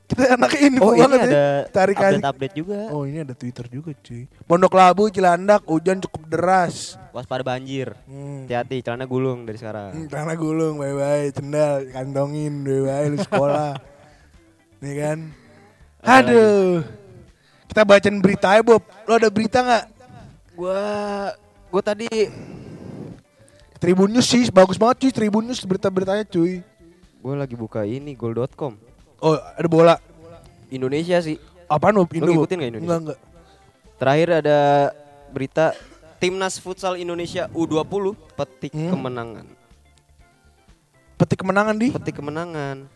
Kita anak info Oh ini banget ya. ada Cari kasih. update-update juga. Oh ini ada Twitter juga cuy. Pondok Labu, Cilandak, hujan cukup deras. Waspada banjir. Hmm. Hati-hati, celana gulung dari sekarang. Hmm, Tanah gulung, bye-bye, cendal, kantongin, bye-bye, lu sekolah. Nih kan. Aduh. Kita bacain berita ya Bob. Lo ada berita nggak? Gua gua tadi Tribun News sih, bagus banget cuy Tribun News berita-beritanya cuy. gua lagi buka ini goal.com. Oh ada bola. Indonesia sih. Apaan Bob? Indo, Bob? ngikutin nggak Indonesia? Enggak, enggak. Terakhir ada berita Timnas Futsal Indonesia U20 petik Hmm. kemenangan. Petik kemenangan di. Petik kemenangan.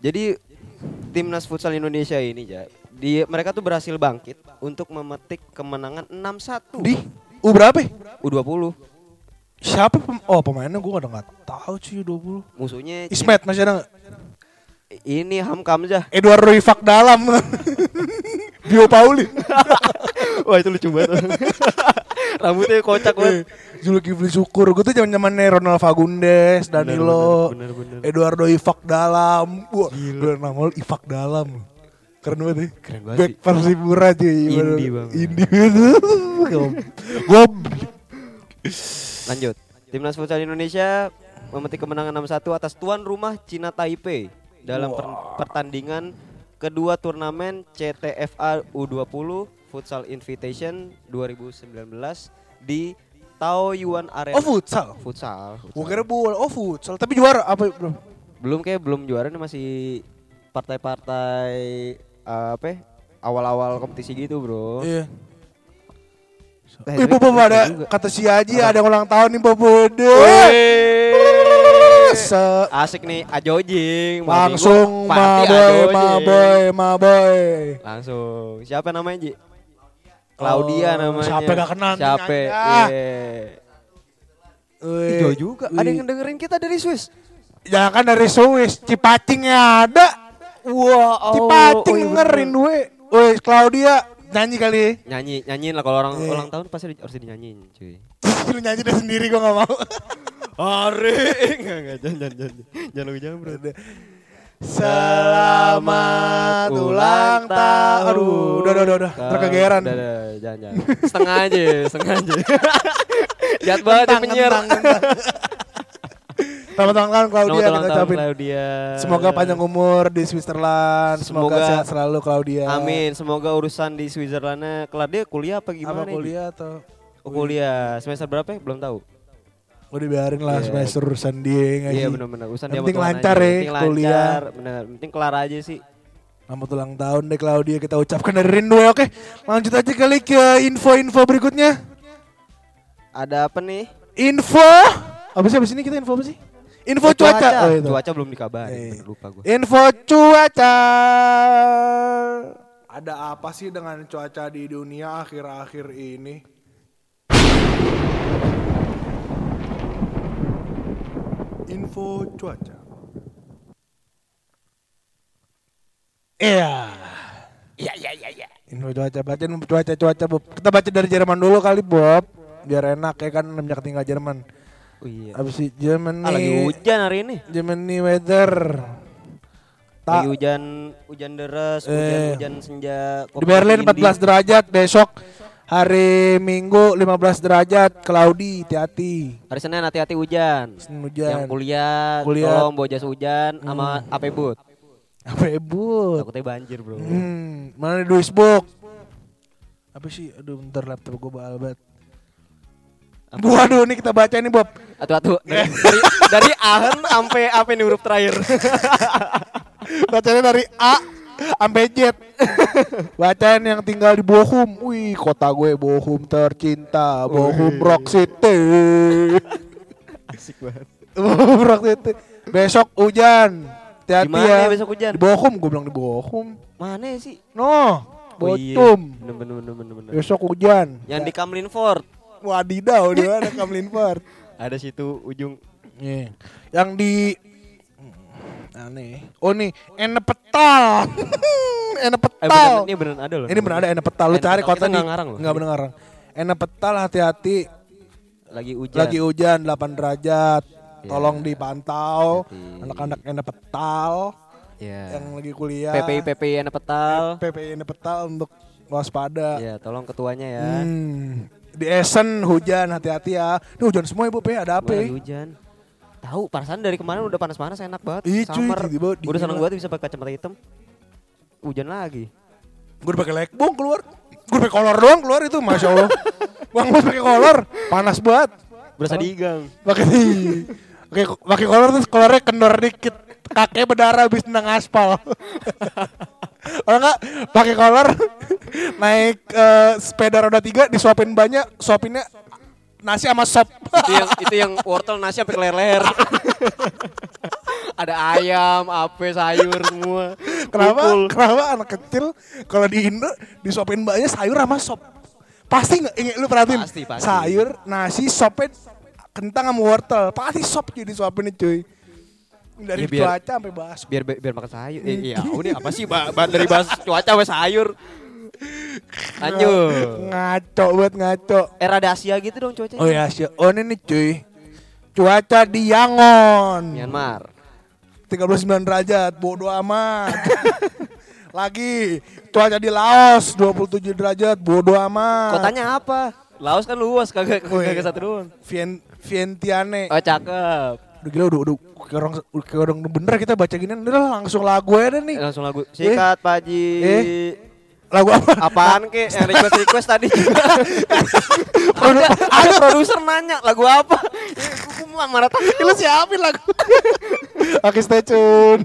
Jadi Timnas Futsal Indonesia ini ya, di mereka tuh berhasil bangkit untuk memetik kemenangan 6-1 Di. U berapa? U20. Siapa pem Oh pemainnya gue udah nggak tahu cuy 20. Musuhnya Ismet masih ada ini Hamka Hamzah. Eduardo Ifak dalam. Bio Pauli. Wah itu lucu banget. Rambutnya kocak banget. Zulkifli Syukur. Gue tuh zaman zamannya Ronald Fagundes, Danilo, bener, bener, bener. Eduardo Ifak dalam. Wah, gue nama Ifak dalam. Keren banget ya. Keren banget Back. Persipura cuy. Indie banget. Indie banget. Lanjut. Timnas Futsal Indonesia memetik kemenangan 6-1 atas tuan rumah Cina Taipei dalam per- pertandingan kedua turnamen CTFA U20 Futsal Invitation 2019 di Taoyuan Arena. Oh futsal. Futsal. Gue kira bola. Oh futsal. Tapi juara apa bro? Belum kayak belum juara nih masih partai-partai eh, apa ya, awal-awal kompetisi gitu, Bro. Iya. Eh, Wih, Bobo ada juga. kata si Aji ada yang ulang tahun nih Bobo. Se Asik nih Ajojing. langsung Mati ma boy, Ajojing. ma boy, ma boy. Langsung. Siapa namanya, Ji? Claudia Oh, namanya. siapa gak kenal Siapa? Iya. Wih, Ijo juga. Ada yang dengerin kita dari Swiss. Ya kan dari Swiss, Cipacingnya ada. Wah, Cipacing oh iya dengerin bener. we. Wih, Claudia nyanyi kali. Nyanyi, nyanyiin lah kalau orang Iya. ulang tahun pasti harus dinyanyiin, cuy. Lu nyanyi deh sendiri gua gak mau. Are, enggak enggak jangan jangan jangan. Jangan lebih jangan, Bro. Selamat ulang tahun. Aduh, udah udah udah udah. Ntar kegeran. Udah, udah, jangan jangan. Setengah aja, setengah aja. Jahat banget ya penyiar. Selamat ulang tahun Claudia Selamat kita ulang tahun ucapin. Claudia. Semoga panjang umur di Switzerland. Semoga, Semoga- sehat selalu Claudia. Amin, semoga urusan di Switzerlandnya kelar dia kuliah apa gimana Apa kuliah atau Oh, kuliah. Semester berapa ya? Belum tahu. udah biarin lah Iya. semester urusan dia ngaji. Iya benar-benar. Urusan Yang dia penting lancar ya, penting kuliah. benar. Penting kelar aja sih. Selamat ulang tahun deh Claudia kita ucapkan dari rindu ya oke. Lanjut aja kali ke info-info berikutnya. Ada apa nih? Info apa sih abis ini kita info apa sih? Info Oh, cuaca. Oh, itu. Cuaca belum dikabarin, Eh. lupa gue. Info cuaca. Ada apa sih dengan cuaca di dunia akhir-akhir ini? Info cuaca. Iya. Iya, iya, iya, iya. Info cuaca, bacain cuaca-cuaca, Bob. Kita baca dari Jerman dulu kali, Bob. Biar enak ya kan, namanya ketinggal Jerman. Oh iya. Abis itu Germany. Ah, lagi hujan hari ini. Germany weather. Lagi Tak hujan, hujan deras, hujan, Eh. hujan senja. di Berlin 14 derajat besok hari Minggu 15 derajat cloudy hati-hati. Hari Senin hati-hati hujan. Senin Yang hujan. kuliah, Kuliah. tolong bawa jas hujan sama AP boot. Apa ebut? Takutnya banjir, Bro. Hmm, mana Duisburg? Apa sih? Aduh, bentar laptop gue bakal banget. Waduh, nih kita baca nih Bob. Atu-atu. Dari, dari Ahen sampai apa nih huruf terakhir? Bacanya dari A sampai Z. Bacaan yang tinggal di Bochum. Wih, kota gue Bochum tercinta. Bochum Rock City. Asik banget. Bochum Rock City. Besok hujan. Hati-hati mana ya. ya besok hujan? Di Bochum, gue bilang di Bochum. Mana sih? No, Oh iya. Bochum. Bener bener bener bener bener. Besok hujan. Yang di Kamlin Fort. Wadidaw, di mana Kamlin Park? Ada situ ujung. Iya. Yang di aneh. Oh nih, enepetal. Eh enepetal. bener, ini beneran ada loh. Ini benar ada enepetal. Lu Enepetal, cari kota nggak ngarang loh. Enggak benar ngarang. Enepetal hati-hati Lagi hujan. lagi hujan 8 derajat. Iya. Tolong dipantau anak-anak enepetal Iya. yang lagi kuliah. PPI PPI anak petal. PPI ini petal untuk waspada. Iya, tolong ketuanya ya. Hmm. Di Essen hujan hati-hati ya. Ini hujan semua ibu P ada apa? Ya? hujan. Tahu perasaan dari kemarin udah panas-panas enak banget. Ih, cuy, Summer. udah seneng banget bisa pakai kacamata hitam. Hujan lagi. Gue udah pakai lekbong keluar. Gue pakai kolor doang keluar itu, masya Allah. Bang gue pakai kolor, panas banget. Berasa digang. Pakai pakai pakai kolor terus kolornya kendor dikit. Kakek berdarah habis nendang aspal. Kalau enggak pakai kolor naik eh, sepeda roda tiga disuapin banyak, suapinnya nasi sama sop. itu yang itu yang wortel nasi sampai ke leher. Ada ayam, ape, sayur semua. Kenapa? Kumpul. Kenapa anak kecil kalau di Indo disuapin banyak sayur sama sop? Pasti nggak? Ingat lu perhatiin? Pasti, pasti. Sayur, nasi, sopnya kentang sama wortel. Pasti sop jadi suapinnya cuy. Dari Ya, biar- cuaca sampai bahas. Biar biar makan sayur. Eh, iya, ini apa sih ba- ba- dari bahas cuaca sampai sayur. Lanjut. Ngaco banget ngaco. Era Asia gitu dong cuacanya. Oh ya, Sya. oh ini nih cuy. Cuaca di Yangon. Myanmar. 39 derajat, bodo amat. Lagi, cuaca di Laos 27 derajat, bodo amat. Kotanya apa? Laos kan luas kagak Oh, iya. kagak satu doang. Vien, Vientiane. Oh cakep. Udah gila, udah, udah, kayak orang, kayak orang bener kita baca gini, udah langsung lagu aja nih. Eh, Langsung lagu. Sikat Pak Haji. Eh. Lagu apa? Apaan ke? Yang request request tadi ada, ada produser nanya lagu apa? Gue mau marah tak. Lu siapin lagu. Oke, stay tune.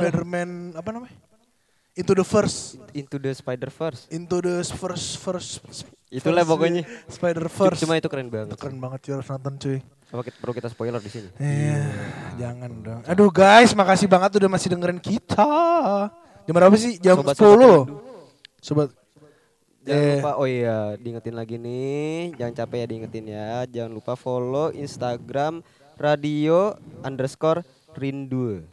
Spider-Man apa namanya? Into the First. Into the Spider Verse. Into the First First. Itulah pokoknya. Spider Verse. Cuma itu keren banget. Keren banget cuy harus nonton cuy. Apa kita, perlu kita spoiler di sini. Iya, yeah. jangan dong. Aduh guys, makasih banget udah masih dengerin kita. Jam berapa sih? Jam sobat, 10 Sobat, Sobat. Jangan eh. lupa, oh iya, diingetin lagi nih. Jangan capek ya diingetin ya. Jangan lupa follow Instagram radio underscore rindu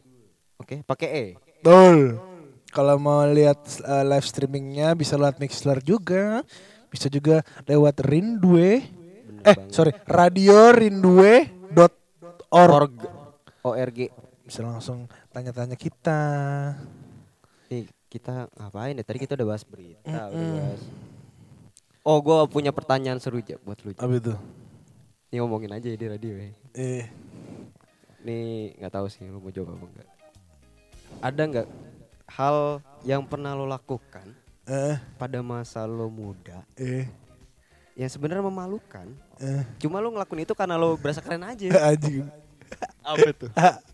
pakai e. pakai E. Betul. Kalau mau lihat uh, live streamingnya bisa lewat Mixler juga, bisa juga lewat Rindue. Bener eh, sorry, radio rindue.org. ORG. Bisa langsung tanya-tanya kita. Eh, kita ngapain ya? Tadi kita udah bahas berita, mm-hmm. udah bahas. Oh, gue punya pertanyaan seru aja buat lu. Apa itu? Ini ngomongin aja ya di radio ya. Eh. Ini nggak tahu sih lu mau jawab apa enggak. Ada nggak hal yang pernah lo lakukan eh, pada masa lo muda eh, yang sebenarnya memalukan? eh. Cuma lo ngelakuin itu karena lo berasa keren aja. Anjing. apa tuh?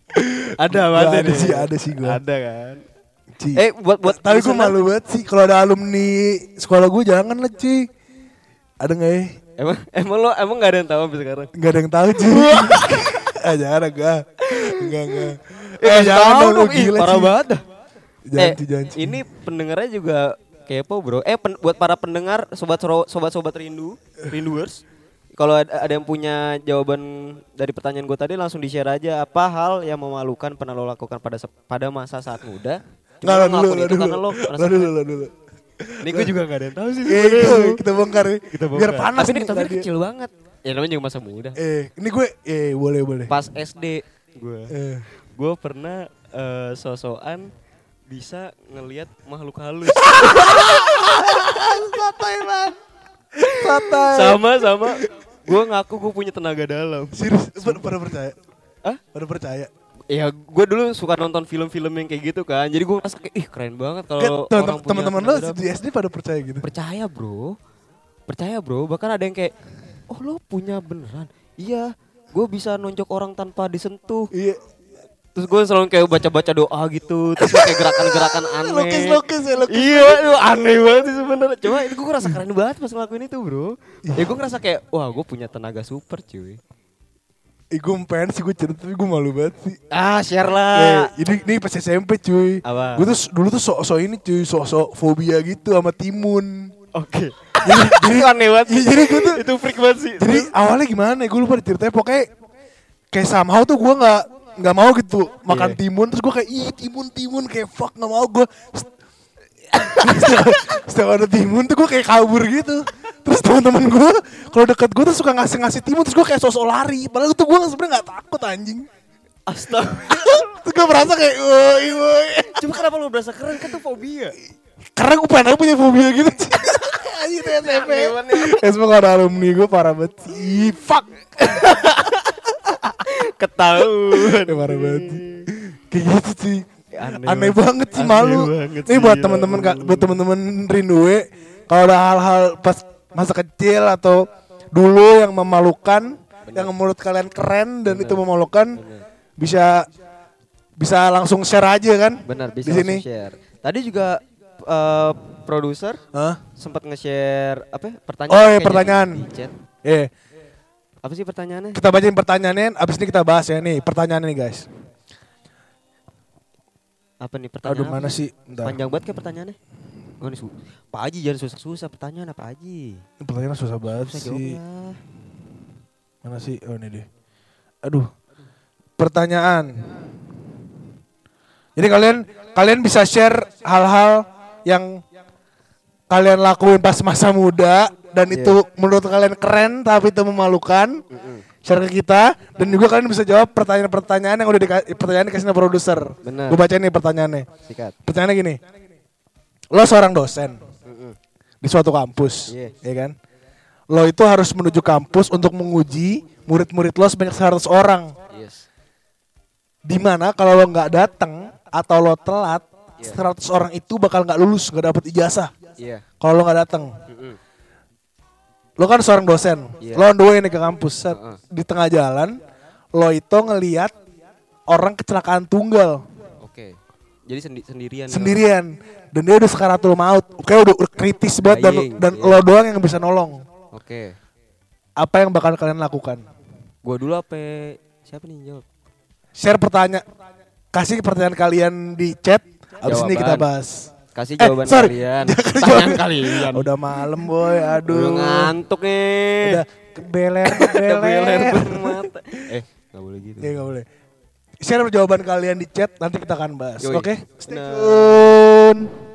ada apa ada sih, ada sih gua. Ada kan? Ci. Eh buat buat Tapi gue malu banget sih kalau ada alumni sekolah gue jangan lah Ci. Ada nggak ya? Emang emang lo emang gak ada yang tahu sampai sekarang? Gak ada yang tahu Ci. ah jangan enggak. Enggak enggak. Eh, Eh, jangan tahu dong, lu dong, ih, gila, parah banget dah. Jangan eh, Ci. ini pendengarnya juga kepo bro. Eh pen- buat para pendengar sobat soro- sobat-sobat rindu, rinduers. Kalau ada, ada yang punya jawaban dari pertanyaan gue tadi langsung di share aja apa hal yang memalukan pernah lo lakukan pada pada masa saat muda. Nggak, Cuma lah lo dulu, itu dulu. karena lo dulu, lah dulu. Ini gue juga gak ada yang tahu sih. Eh, sebenarnya. kita, kita bongkar. Biar panas Tapi ini nih tapi kecil banget. Ya namanya juga masa muda. Eh, ini gue eh boleh boleh. Pas SD gue. Eh. Gue pernah eh, sosokan bisa ngelihat makhluk halus. Santai banget. Santai. sama sama gue ngaku gue punya tenaga dalam. Serius, pada, pada percaya. Hah? Pada percaya. Ya gue dulu suka nonton film-film yang kayak gitu kan. Jadi gue merasa kayak ih keren banget kalau orang punya teman-teman lo di SD pada percaya gitu. Percaya bro, percaya bro. Bahkan ada yang kayak, oh lo punya beneran? Iya, gue bisa nonjok orang tanpa disentuh. Iya. Terus gue selalu kayak baca-baca doa gitu, terus kayak gerakan-gerakan aneh. Lukis-lukis ya, lukis. Iya, itu aneh banget sih sebenarnya. Cuma itu gue ngerasa keren banget pas ngelakuin itu bro. Ya gue ngerasa kayak, wah gue punya tenaga super cuy. Eh, gue pengen sih gue cerita tapi gue malu banget sih. Ah share Eh, lah. ini ini pas SMP cuy. Apa? Gue tuh dulu tuh sok-sok ini cuy, sok-sok fobia gitu sama timun. Oke. Jadi aneh banget. Iya, jadi gue tuh itu freak banget sih. Jadi awalnya gimana ya? Gue lupa ceritanya pokoknya kayak somehow tuh gue nggak nggak mau gitu makan Iya. timun terus gue kayak ih timun timun kayak fuck nggak mau gue setiap ada timun tuh gue kayak kabur gitu. Terus teman-teman gue kalau deket gue tuh suka ngasih ngasih timun terus gue kayak sosok lari. Padahal tuh gue sebenarnya nggak takut anjing. Astaga. terus gue merasa kayak woi woi Cuma kenapa lu berasa keren? Kan tuh fobia. karena gue pengen aja punya fobia gitu. Anjing tuh SMP SMP ada alumni gue parah banget. Fuck Ketahuan. Parah banget. Kayak gitu sih. Aneh Aneh, banget. sih Aneh malu. banget Ini sih, buat ya teman-teman buat teman-teman rinduwe kalau ada hal-hal pas masa kecil atau dulu yang memalukan, yang menurut kalian keren dan itu memalukan bisa bisa langsung share aja kan? Benar bisa di sini. share. Tadi juga eh, produser Hah? sempat nge-share apa ya, pertanyaan Oh, iya, pertanyaan. di chat. Apa sih pertanyaannya? kita bacain pertanyaannya, abis ini kita bahas ya nih pertanyaannya nih guys. Apa nih pertanyaan? Aduh mana sih? Bentar. Panjang banget kayak pertanyaannya. Oh, ini su- Pak Haji jangan susah-susah pertanyaan apa Haji? Ini pertanyaan susah banget Susah sih. jawabnya. Mana sih? Oh ini deh. Aduh. Pertanyaan. Jadi kalian kalian bisa share hal-hal yang kalian lakuin pas masa muda dan Iya. itu menurut kalian keren tapi itu memalukan. Share ke kita dan juga kalian bisa jawab pertanyaan-pertanyaan yang udah dikasih pertanyaan dikasih produser. Gue bacain nih pertanyaannya. Sikat. Pertanyaannya gini. Lo seorang dosen di suatu kampus, Iya. ya kan? Lo itu harus menuju kampus untuk menguji murid-murid lo sebanyak 100 orang. Yes. Di mana kalau lo nggak datang atau lo telat, Iya. 100 orang itu bakal nggak lulus, nggak dapet ijazah. Iya. Kalau lo nggak datang, Mm-mm. lo kan seorang dosen, Iya. lo on the way nih ke kampus, set. Heeh. di tengah jalan, lo itu ngeliat orang kecelakaan tunggal Oke. Jadi sendi- sendirian. sendirian dan dia udah sekaratul maut, kayak udah, udah kritis banget dan Dying, dan iya. lo doang yang bisa nolong. Oke. Apa yang bakal kalian lakukan? Gua dulu apa siapa nih jawab? Share pertanyaan, kasih pertanyaan kalian di chat, abis ini Jawaban. kita bahas. Kasih Eh, jawaban sorry. kalian. Jawaban. kalian. Udah malam boy, aduh. Udah ngantuk nih. Udah kebeler Kebeler. Eh, nggak boleh gitu. Ya nggak boleh. Share jawaban kalian di chat, nanti kita akan bahas. Oke? Stay Nah. tune.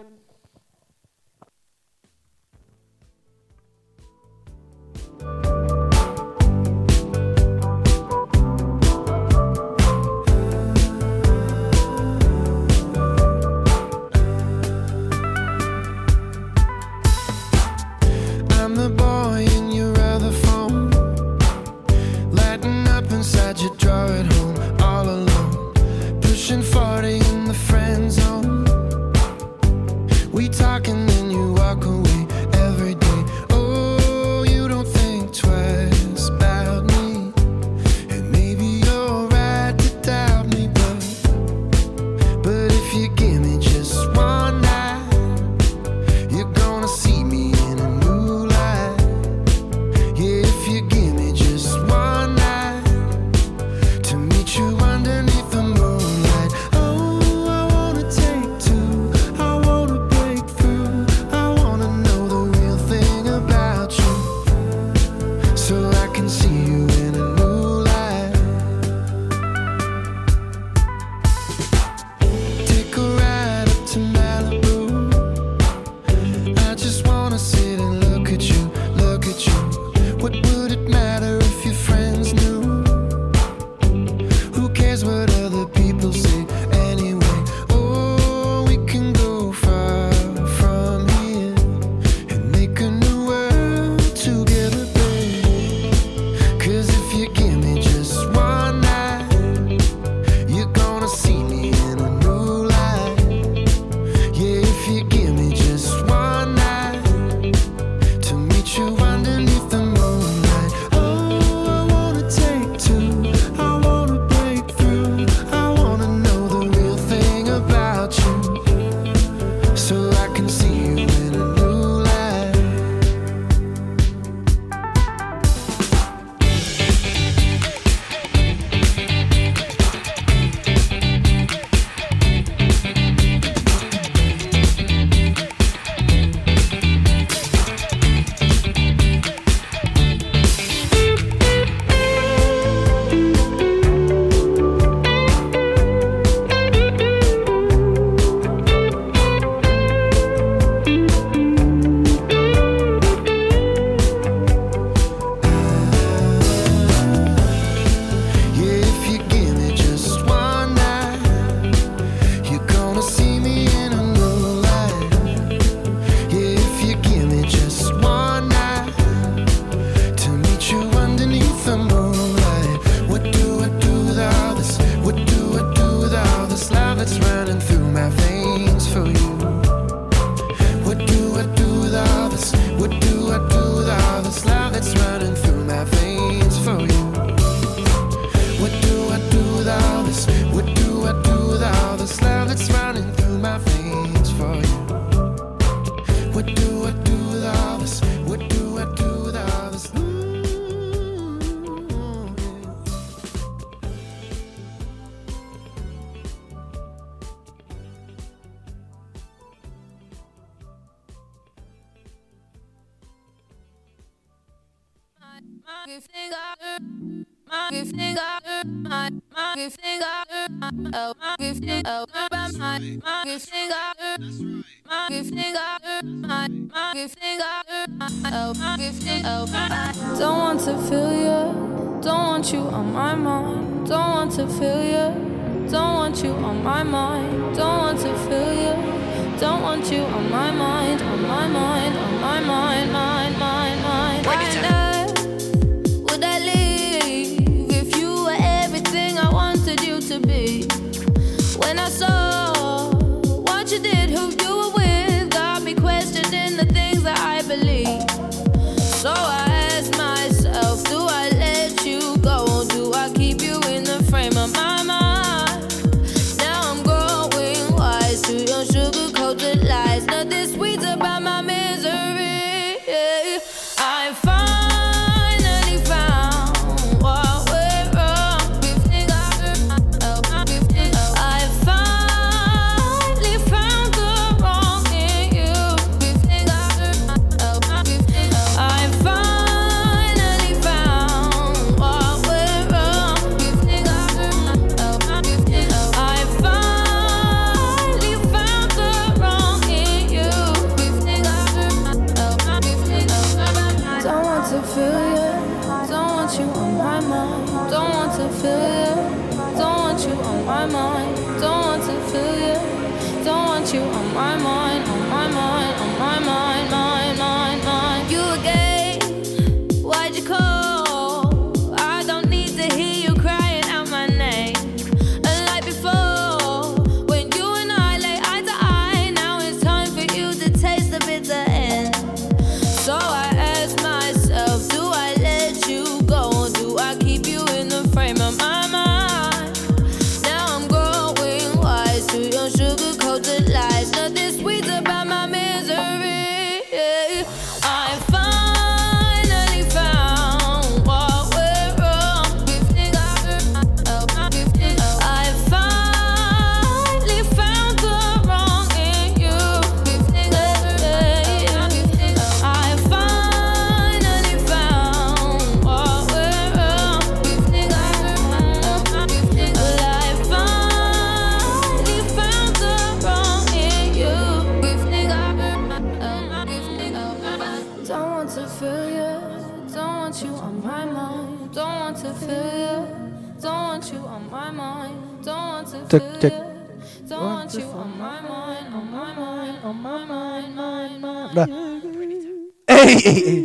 Eh, eh, eh.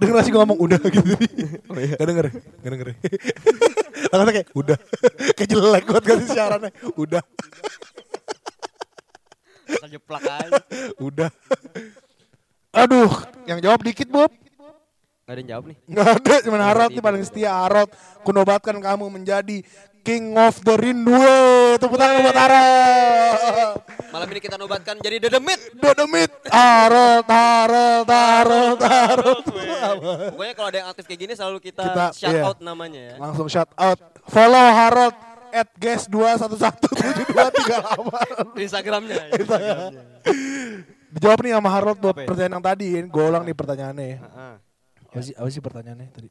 Denger gak sih gue ngomong udah gitu. Oh, iya. Gak denger, gak denger. Langsung kayak udah. kayak jelek banget gak sih siarannya. Udah, Asal jeplak aja. udah. Aduh, yang jawab dikit Bob. Gak ada yang jawab nih. Gak ada, cuman Harot nih paling setia Harot. Kunobatkan kamu menjadi King of the Rindu. Tepuk tangan buat Harot. Malam ini kita nobatkan jadi dedemit. Dodemit. Harot, Harot, Harot, Harot. Pokoknya kalau ada yang aktif kayak gini selalu kita, Kita, shout iya. out namanya ya. Langsung shout out. Follow Harot at guest 2117238. Di Instagramnya. ya. Instagramnya. Dijawab nih sama Harot buat ya? pertanyaan yang tadi. Gue ulang nih pertanyaannya. Heeh. Apa sih, apa sih pertanyaannya tadi?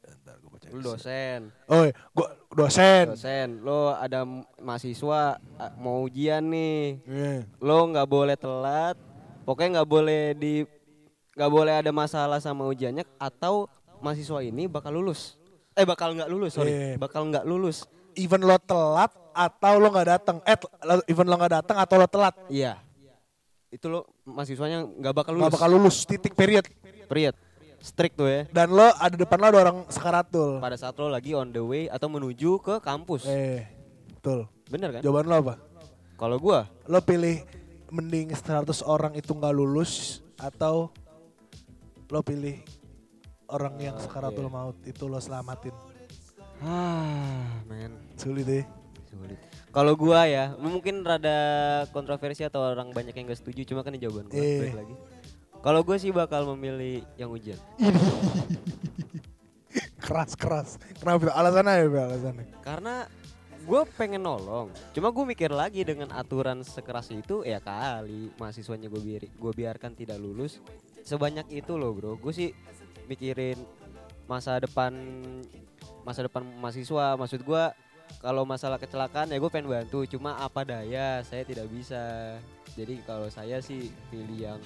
Lu dosen. Oh, iya. gua dosen. Dosen, lo ada mahasiswa mau ujian nih. Iya. Lo nggak boleh telat. Pokoknya nggak boleh di nggak boleh ada masalah sama ujiannya atau mahasiswa ini bakal lulus. Eh bakal nggak lulus, sorry. Iya. Bakal nggak lulus. Even lo telat atau lo nggak datang. Eh, even lo nggak datang atau lo telat. Iya. Itu lo mahasiswanya nggak bakal lulus. Nggak bakal lulus. Titik period. Period. Strict tuh ya. Dan lo ada depan lo ada orang sekaratul. Pada saat lo lagi on the way atau menuju ke kampus. Eh, betul. Bener kan? Jawaban lo apa? Kalau gua Lo pilih mending 100 orang itu nggak lulus atau lo pilih orang yang sekaratul maut itu lo selamatin. ah, men. Sulit deh. Sulit. Kalau gua ya, mungkin rada kontroversi atau orang banyak yang gak setuju, cuma kan ini jawaban gua Eh. lagi. Kalau gue sih bakal memilih yang ujian. keras keras. Kenapa? Alasannya ya, alasannya. Karena gue pengen nolong. Cuma gue mikir lagi dengan aturan sekeras itu ya kali mahasiswanya gue biari, gue biarkan tidak lulus sebanyak itu loh bro. Gue sih mikirin masa depan masa depan mahasiswa. Maksud gue kalau masalah kecelakaan ya gue pengen bantu. Cuma apa daya saya tidak bisa. Jadi kalau saya sih pilih yang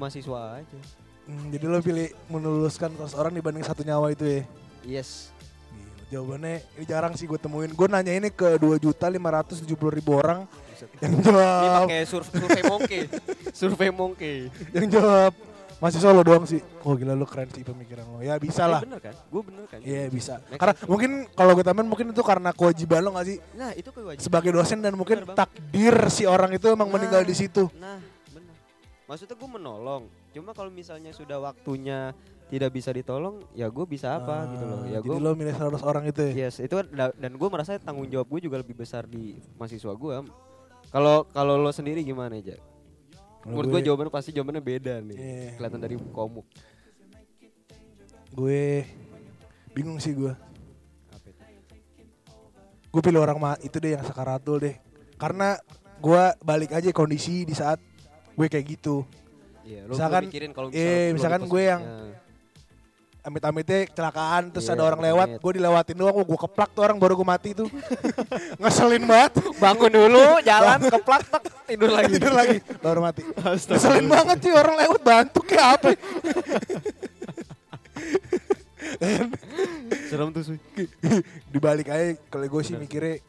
mahasiswa aja. Hmm, jadi lo pilih menuluskan 100 orang dibanding satu nyawa itu ya. Yes. Gila, Jawabannya ini jarang sih gue temuin. Gue nanya ini ke 2 juta 570 ribu orang yang Ini jawab pakai sur survei monkey. survei monkey. yang jawab masih solo doang sih. Oh gila lu keren sih pemikiran lo. Ya bisa Eh, lah. bener kan? Gue bener kan? Iya bisa. Make Karena mungkin kalau gue tambahin mungkin itu karena kewajiban lo gak sih Nah itu kewajiban. sebagai dosen dan mungkin Bener takdir si orang itu emang Nah, meninggal di situ. Nah. Maksudnya gue menolong. Cuma kalau misalnya sudah waktunya tidak bisa ditolong, ya gue bisa apa gitu loh. Ya Ah, gue Jadi lo milih 100 orang itu ya. Yes, itu da- dan gue merasa tanggung jawab gue juga lebih besar di mahasiswa gue. Kalau kalau lo sendiri gimana aja? Menurut gue jawabannya pasti jawabannya beda nih. Iya. Kelihatan dari komuk. gue bingung sih gue. Gue pilih orang ma itu deh yang sekaratul deh. Karena gue balik aja kondisi di saat gue kayak gitu. Iya, lo Misalkan- mikirin kalau iya, misalnya lo misalkan gue yang-. Amit-amitnya kecelakaan terus Iya, ada orang lewat, gue dilewatin doang, gue keplak tuh orang baru gue mati tuh. Ngeselin banget. bangun dulu, jalan keplak tak tidur lagi. Tidur lagi, baru mati. Ngeselin banget sih orang lewat bantu kayak apa. Serem tuh Suy. Dibalik aja kalau gue sih mikirnya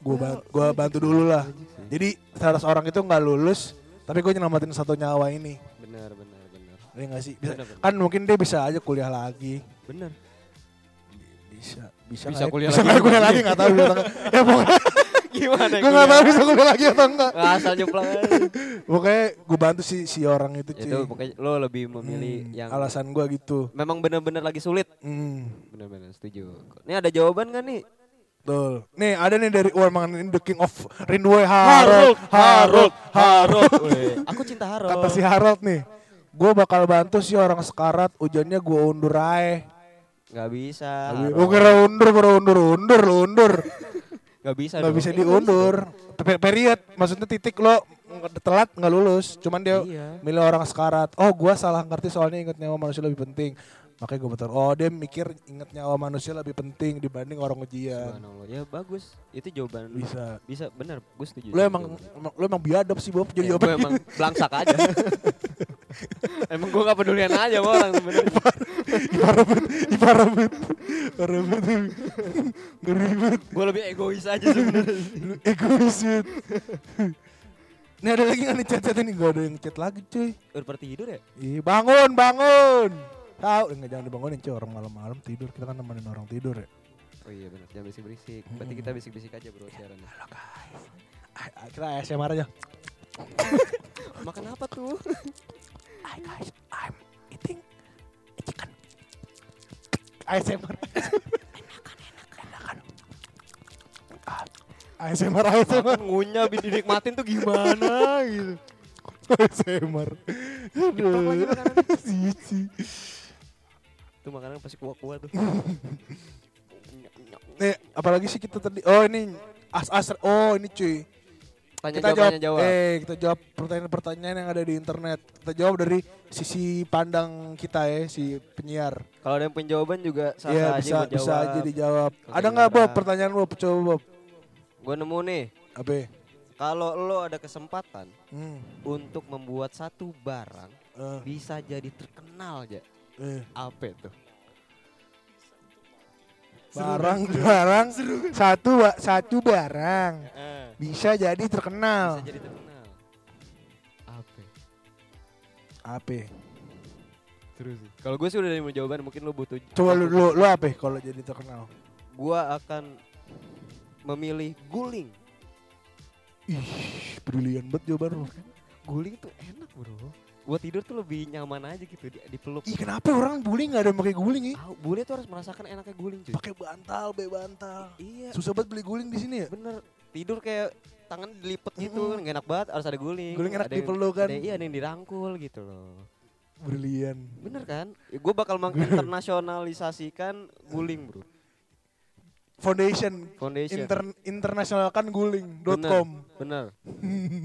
gue bantu, gua bantu dulu lah. Jadi 100 orang itu nggak lulus, tapi gue nyelamatin satu nyawa ini. Benar, benar, benar. Iya nggak sih? Bisa, Bener, bener. kan mungkin dia bisa aja kuliah lagi. Benar. Bisa, bisa, Bisa ya? kuliah bisa lagi kuliah lagi nggak tahu. ya pokoknya Gimana? gue nggak tahu bisa kuliah lagi atau enggak. Asal jeplak aja. Pokoknya gue bantu si si orang itu cuy. Itu pokoknya lo lebih memilih Hmm, yang alasan gue gitu. memang benar-benar lagi sulit. Hmm. Benar-benar setuju. Ini ada jawaban gak nih? Betul. Nih ada nih dari oh, emang ini the king of Rinduwe Harold. Harold, Harold. Weh, Aku cinta Harold. Kata si Harold nih. Gue bakal bantu sih orang sekarat. Ujiannya gue undur aja. Gak bisa. Gue Harold. kira undur, kira undur, undur, undur. Gak bisa. Gak dong. bisa diundur. Pe- Period. Maksudnya titik lo telat nggak lulus. Cuman dia Iya. milih orang sekarat. Oh gue salah ngerti soalnya inget nyawa manusia lebih penting. Makanya gue betul. Oh dia mikir inget nyawa manusia lebih penting dibanding orang ujian. Subhanallah. Ya bagus. Itu jawaban. Bisa. Bisa bener. Gue setuju. Lo emang, jawaban. emang lo emang biadab sih Bob jadi Ya, gue jawabannya. emang belangsak aja. emang gue gak pedulian aja sama orang. Parah banget. Ngeri banget. gue lebih egois aja sebenarnya. Lu egois banget. Nih ada lagi nih chat-chat ini? Gak ada yang chat lagi cuy. Udah tidur ya? Ih bangun, bangun. Tahu, enggak jangan dibangunin cuy orang malam-malam tidur. Kita kan nemenin orang tidur ya. Oh iya benar, jangan berisik-berisik. Berarti kita bisik-bisik aja bro siarannya. Halo guys. Ah, ah, Kita ASMR aja. Makan apa tuh? Hi guys, I'm eating chicken. ASMR. Enakan, enakan. Ah, ASMR, ASMR. Makan ngunyah dinikmatin tuh gimana gitu. ASMR. Diplok lagi makanan. Itu makanan pasti kuah-kuah tuh. Nih, apalagi sih kita tadi? Oh ini as-as. Oh ini cuy. Tanya kita jawab, jawab, tanya jawab. eh kita jawab pertanyaan-pertanyaan yang ada di internet. Kita jawab dari sisi pandang kita ya, si penyiar. Kalau ada yang punya jawaban juga sah Iya aja bisa buat bisa jawab. aja dijawab. Oke, ada nggak Bob pertanyaan Bob? Coba Bob. Gue nemu nih, Apa? ya? kalau lo ada kesempatan Hmm. untuk membuat satu barang eh, bisa jadi terkenal aja. Eh. Apa itu? Barang barang satu ba- satu barang Eh, bisa jadi terkenal. bisa jadi terkenal. Apa? Apa? Terus. Kalau gue sih udah nemu jawaban, mungkin lo butuh. Coba lu lu, lu apa kalau jadi terkenal? Gua akan memilih guling. Ih, brilian banget jawaban lu. Guling tuh enak bro. Gua tidur tuh lebih nyaman aja gitu di, dipeluk. Ih, kenapa orang bully nggak ada yang pakai guling ya? Tahu, bule tuh harus merasakan enaknya guling cuy. Pakai bantal, be bantal. Iya, Susah banget beli guling di sini ya? bener. Tidur kayak tangan dilipet gitu kan gak enak banget harus ada guling. Guling enak Ada dipeluk kan? ada- iya, ada yang dirangkul gitu loh. Brilian. Bener kan? Ya, gue bakal menginternasionalisasikan guling bro. Foundation Foundation. inter, internasionalkan guling.com. Bener.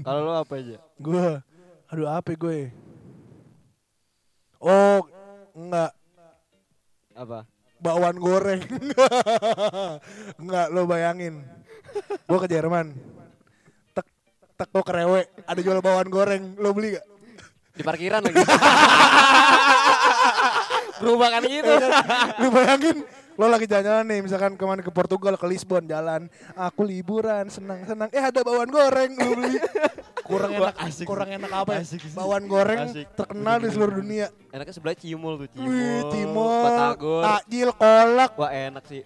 Kalau lo apa aja? Gue, aduh apa gue? Oh, enggak. Apa? Bakwan goreng. enggak, lo bayangin. Gue ke Jerman. Tek, teko kerewe, ada jual bakwan goreng. Lo beli gak? Di parkiran lagi. Berubah kan gitu. Lu bayangin, lo lagi jalan-jalan nih, misalkan ke mana ke Portugal, ke Lisbon, jalan. Aku liburan, senang-senang. Eh ada bakwan goreng, lu beli. Kurang enak, asik kurang sih. enak apa ya? Asik sih. Bakwan goreng Asik. terkenal di seluruh dunia. Enaknya sebelah Cimol tuh, Cimol. Wih, timur, Batagor. takjil, kolak. Wah, enak sih.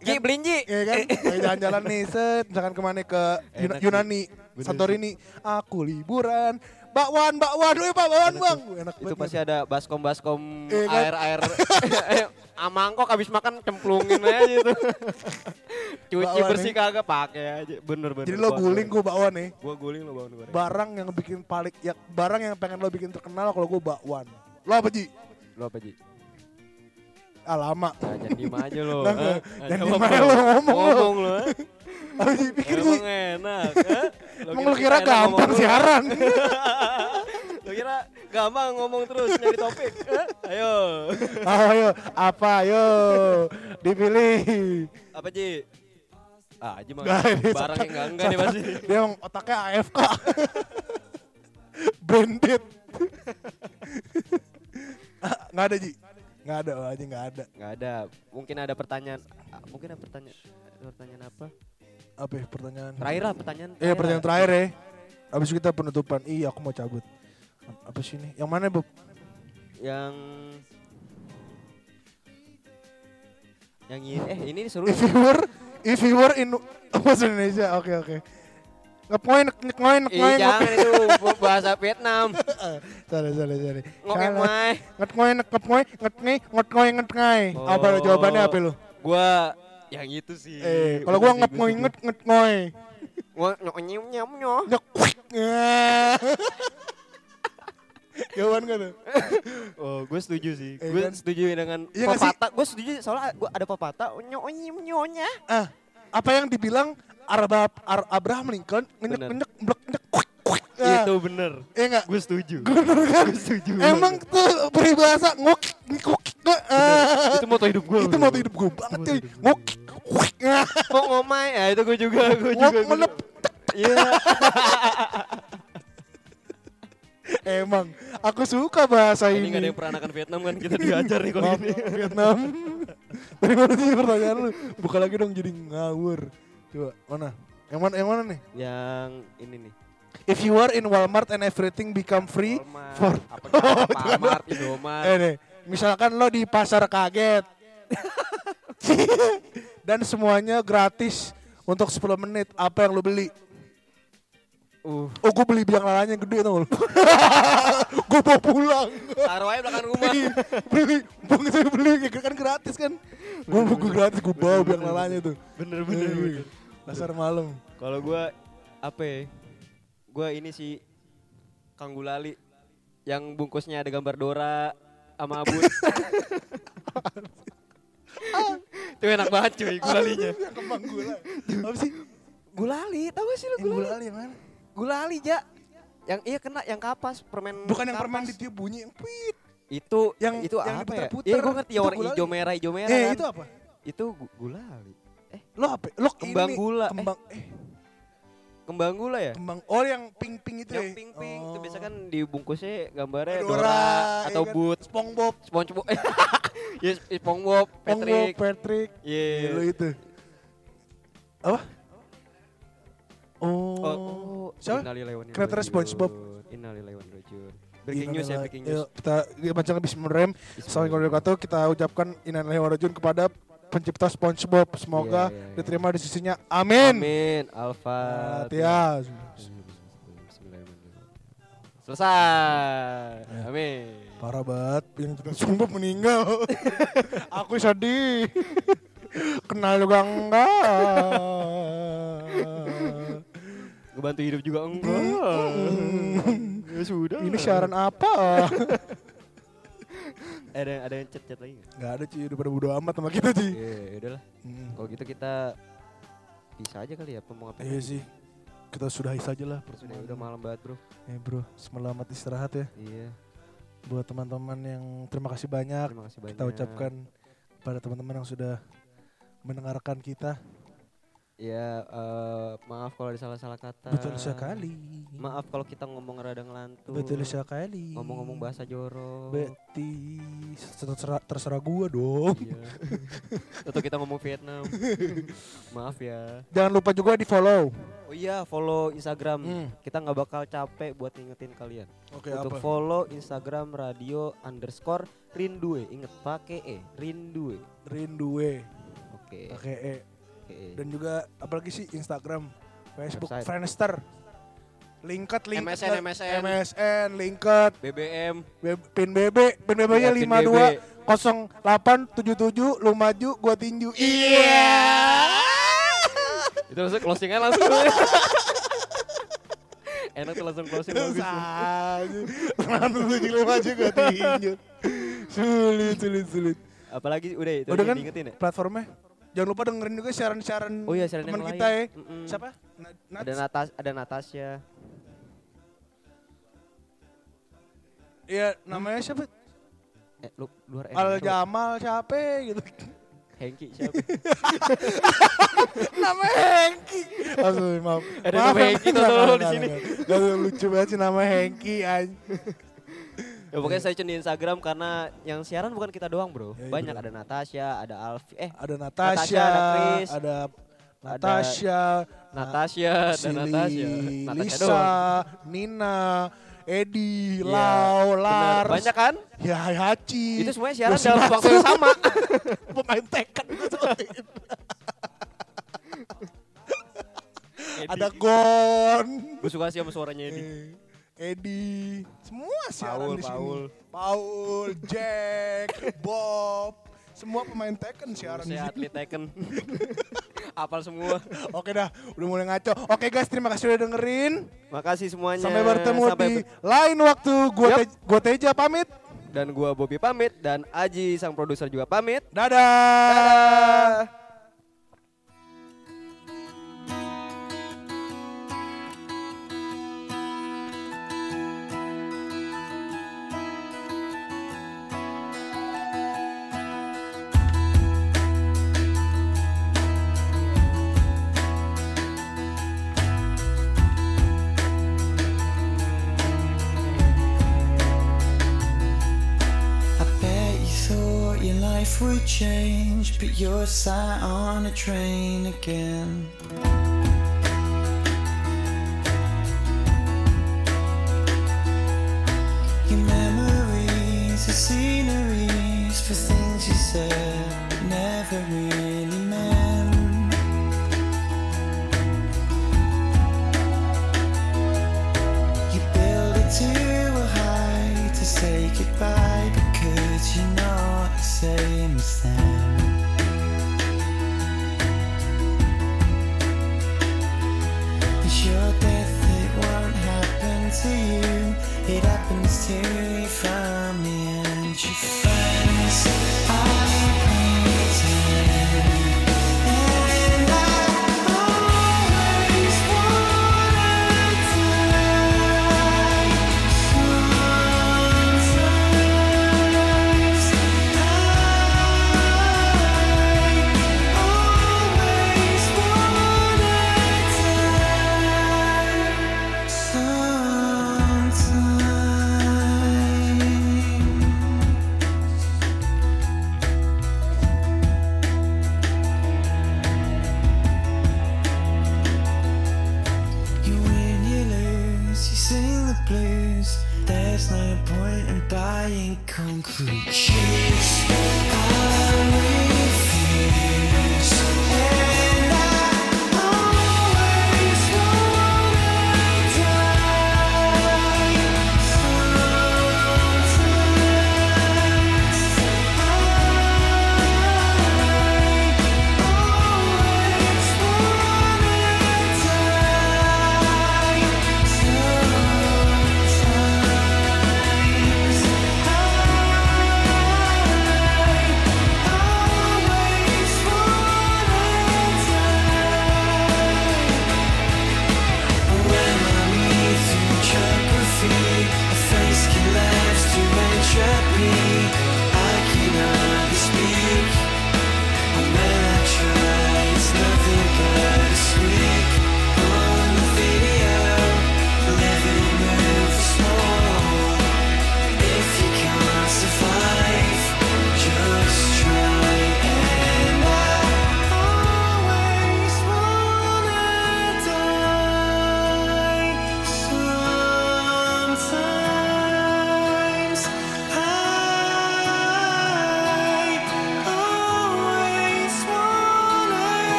Ji, beliin Ji. Ya kan, Lagi jalan-jalan nih, set, misalkan ke mana ke sih. Yunani, Bener Santorini, aku liburan, bakwan, bakwan, pak, bakwan bang, Wih, enak Itu pasti ada baskom-baskom Iya kan? air-air. Amangkok habis makan cemplungin aja itu. Cuci Bakwan bersih nih. kagak pakai aja. Bener-bener. Jadi lo guling, gue bakwan nih. Gua guling lo bangun goreng. Barang yang bikin paling, ya barang yang pengen lo bikin terkenal kalau gue bakwan. Lo apa Ji? Lo apa Ji? Ah lama. Nah, jangan diem aja lo. Eh. Nah, Jangan diem aja lo, ngomong lo. Ngomong lo. Apa Ji? Pikir. Emang enak. Emang lo kira gampang siaran? Lo kira gampang ngomong terus nyari topik? Ayo. Ayo, apa ayo? Dipilih. Apa Ji? Ah, Ji mah barang yang enggak enggak nih pasti. Dia emang otaknya AFK. Branded. Ah, Nggak ada Ji. Nggak ada, oh, aja nggak ada. Nggak ada. Mungkin ada pertanyaan. ah, Mungkin ada pertanyaan. Pertanyaan apa? Apa ya, pertanyaan? Terakhir lah pertanyaan. Iya pertanyaan terakhir ya. Abis kita penutupan. Iya aku mau cabut. Apa sih ini? Yang mana Bob? Yang yang ini eh ini seru. If you were, if you were in bahasa Indonesia, oke oke. Ngepoin, ngepoin, Ih, ngepoin. jangan itu bahasa Vietnam. Sorry, sorry, sorry. Salah. mai. Ngetpoin, ngetpoin, ngetngai, ngetngai, ngetngai. Apa jawabannya apa lo? Gua Yang itu sih. Eh, kalau gua Bener sih, ngep gua ngoy setuju. nget Gawan gak tuh? Oh, gue setuju sih. Eh, gue kan? setuju dengan Iya sih? pepatah. Gue setuju soalnya gua ada pepatah nyok nyom nyonya. Ah, apa yang dibilang Arab Ar Abraham Lincoln ngenyek ngenyek blek nyek kuik kuik. Ah, Itu bener. Iya enggak? Gue setuju. Bener kan? Gue setuju. Emang tuh peribahasa ngok ngok ah. itu moto hidup gue. Itu moto hidup gue banget cuy. Ngok kuik. ah. Kok ngomai? Ya itu gue juga. Gue juga. juga. Iya. Emang aku suka bahasa Ini ini. gak ada yang peranakan Vietnam kan kita diajar nih kalau Maaf, ini. Vietnam. Dari mana sih pertanyaan lu? Buka lagi dong jadi ngawur. Coba mana? Yang mana? Yang mana nih? Yang ini nih. If you are in Walmart and everything become free Walmart, for apa Alfamart, Indomaret. eh nih, misalkan lo di pasar kaget dan semuanya gratis untuk 10 menit, apa yang lo beli? Uh, Oh gue beli biang lalanya yang gede tau gue bawa pulang. taruh aja belakang rumah. beli, bang saya beli kan gratis kan. Gue gue gratis gue bawa biang lalanya tuh. bener bener. Iya, bener. Pasar malam. Kalau gue apa ya? Gue ini sih Kang Gulali yang bungkusnya ada gambar Dora sama Abut. Itu enak banget cuy gulalinya. Yang kembang gula. Apa sih? Gulali, tau gak sih lu Yang gulali? gulali yang mana? Gulali, Ja. Yang iya kena yang kapas permen Bukan yang kapas. permen ditiup bunyi yang puit. Itu Yang- itu yang apa ya? Iya gue ngerti yang Itu warna hijau merah hijau merah Eh kan. itu apa? Itu gu- gulali. Lo apa? Lo Kembang ini, gula, eh. Kembang eh, Kembang gula ya? kembang oh yang pink-pink itu Yang ya? pink-pink itu Oh. biasa kan dibungkusnya gambarnya Dora, Dora, atau kan? Boot, SpongeBob, SpongeBob. ya SpongeBob, SpongeBob, Patrick. Patrick. Iya. Iya, lo itu. Apa? Oh. Oh, oh. Siapa? Kreator SpongeBob. Innalillahi wa raji'un. Breaking news ya, breaking news. Kita ya, baca habis merem. Assalamualaikum warahmatullahi wabarakatuh. Kita ucapkan innalillahi wa kepada pencipta SpongeBob. Semoga Iya, iya, iya. diterima di sisinya. Amin. Amin. Alfa. Ya. Selesai. Ya. Amin. Parah banget yang kita SpongeBob meninggal. Aku sedih. Kenal juga enggak. Ngebantu hidup juga enggak. ya sudah. Ini siaran apa? Eh, ada ada yang chat-chat lagi nggak? Gak ada cuy, udah pada bodo amat sama kita cuy. Iya, udahlah. Hmm. Kalau gitu kita bisa aja kali ya mau ngapain? Iya sih. Kita sudahi saja lah Sudah pertemuan. udah malam banget, Bro. Ya bro, selamat istirahat ya. Iya. Buat teman-teman yang terima kasih banyak. Terima kasih banyak. Kita ucapkan pada teman-teman yang sudah mendengarkan kita. Ya, eh, maaf kalau ada salah-salah kata. Betul sekali. Maaf kalau kita ngomong rada ngelantur. Betul sekali. Ngomong-ngomong bahasa jorok. Betis. Terserah, terserah gua dong. Iya. Atau kita ngomong Vietnam. Maaf ya. Jangan lupa juga di follow. Oh iya, follow Instagram. Hmm. Kita nggak bakal capek buat ngingetin kalian. Oke Untuk apa? follow Instagram radio underscore rindue. Ingat pakai e, rindue. Rindue. Oke. Pakai E. Dan juga apalagi sih Instagram, Facebook, Website. Friendster. Linket, link MSN, MSN. MSN, Linket, BBM. Pin BB, pin BB-nya Iya, pin 52 0877 lu maju gua tinju. Iya. Itu langsung closing aja langsung. Enak tuh langsung closing bagus. Langsung tujuh lu maju gua tinju. Sulit, sulit, sulit. Apalagi udah itu Udah kan diingetin ya. platformnya? Jangan lupa dengerin juga siaran-siaran Oh iya, siaran teman kita ya. lain. Mm-mm. Siapa? Na- Nats? Ada Natas, ada Natasha. Iya, namanya siapa? Eh, lu luar Al Jamal siapa gitu. Hengki siapa? nama Hengki. Aduh, maaf. Ada Maaf, nama Hengki tuh di sini. Aduh, lucu banget sih nama Hengki anj. Ya pokoknya saya di Instagram karena yang siaran bukan kita doang bro. Ya, iya, Banyak bro. ada Natasha, ada Alfi, eh Ada Natasha, Natasha, ada Chris. ada Natasha, Natasha dan Sili, Natasha. Natasha Lisa, doang. Nina, Edi, Iya, Lau, bener. Lars, Banyak kan? ya Hachi. Itu semuanya siaran dalam waktu yang sama. Pemain Tekken. Ada Gon, Gue suka sih sama suaranya ini. Edi, semua siaran Paul, di sini. Paul. Paul, Jack, Bob, Semua pemain Tekken siaran di sini. atlet Tekken. Apal semua. Oke dah, udah mulai ngaco. Oke guys, terima kasih udah dengerin. Makasih semuanya. Sampai bertemu Sampai di ber- lain waktu. Gua, Yap. Te- gua Teja pamit. dan gua Bobby pamit dan Aji sang produser juga pamit. Dadah. Dadah. Your life would change, but you're sat on a train again. Your memories are sceneries for things you said never really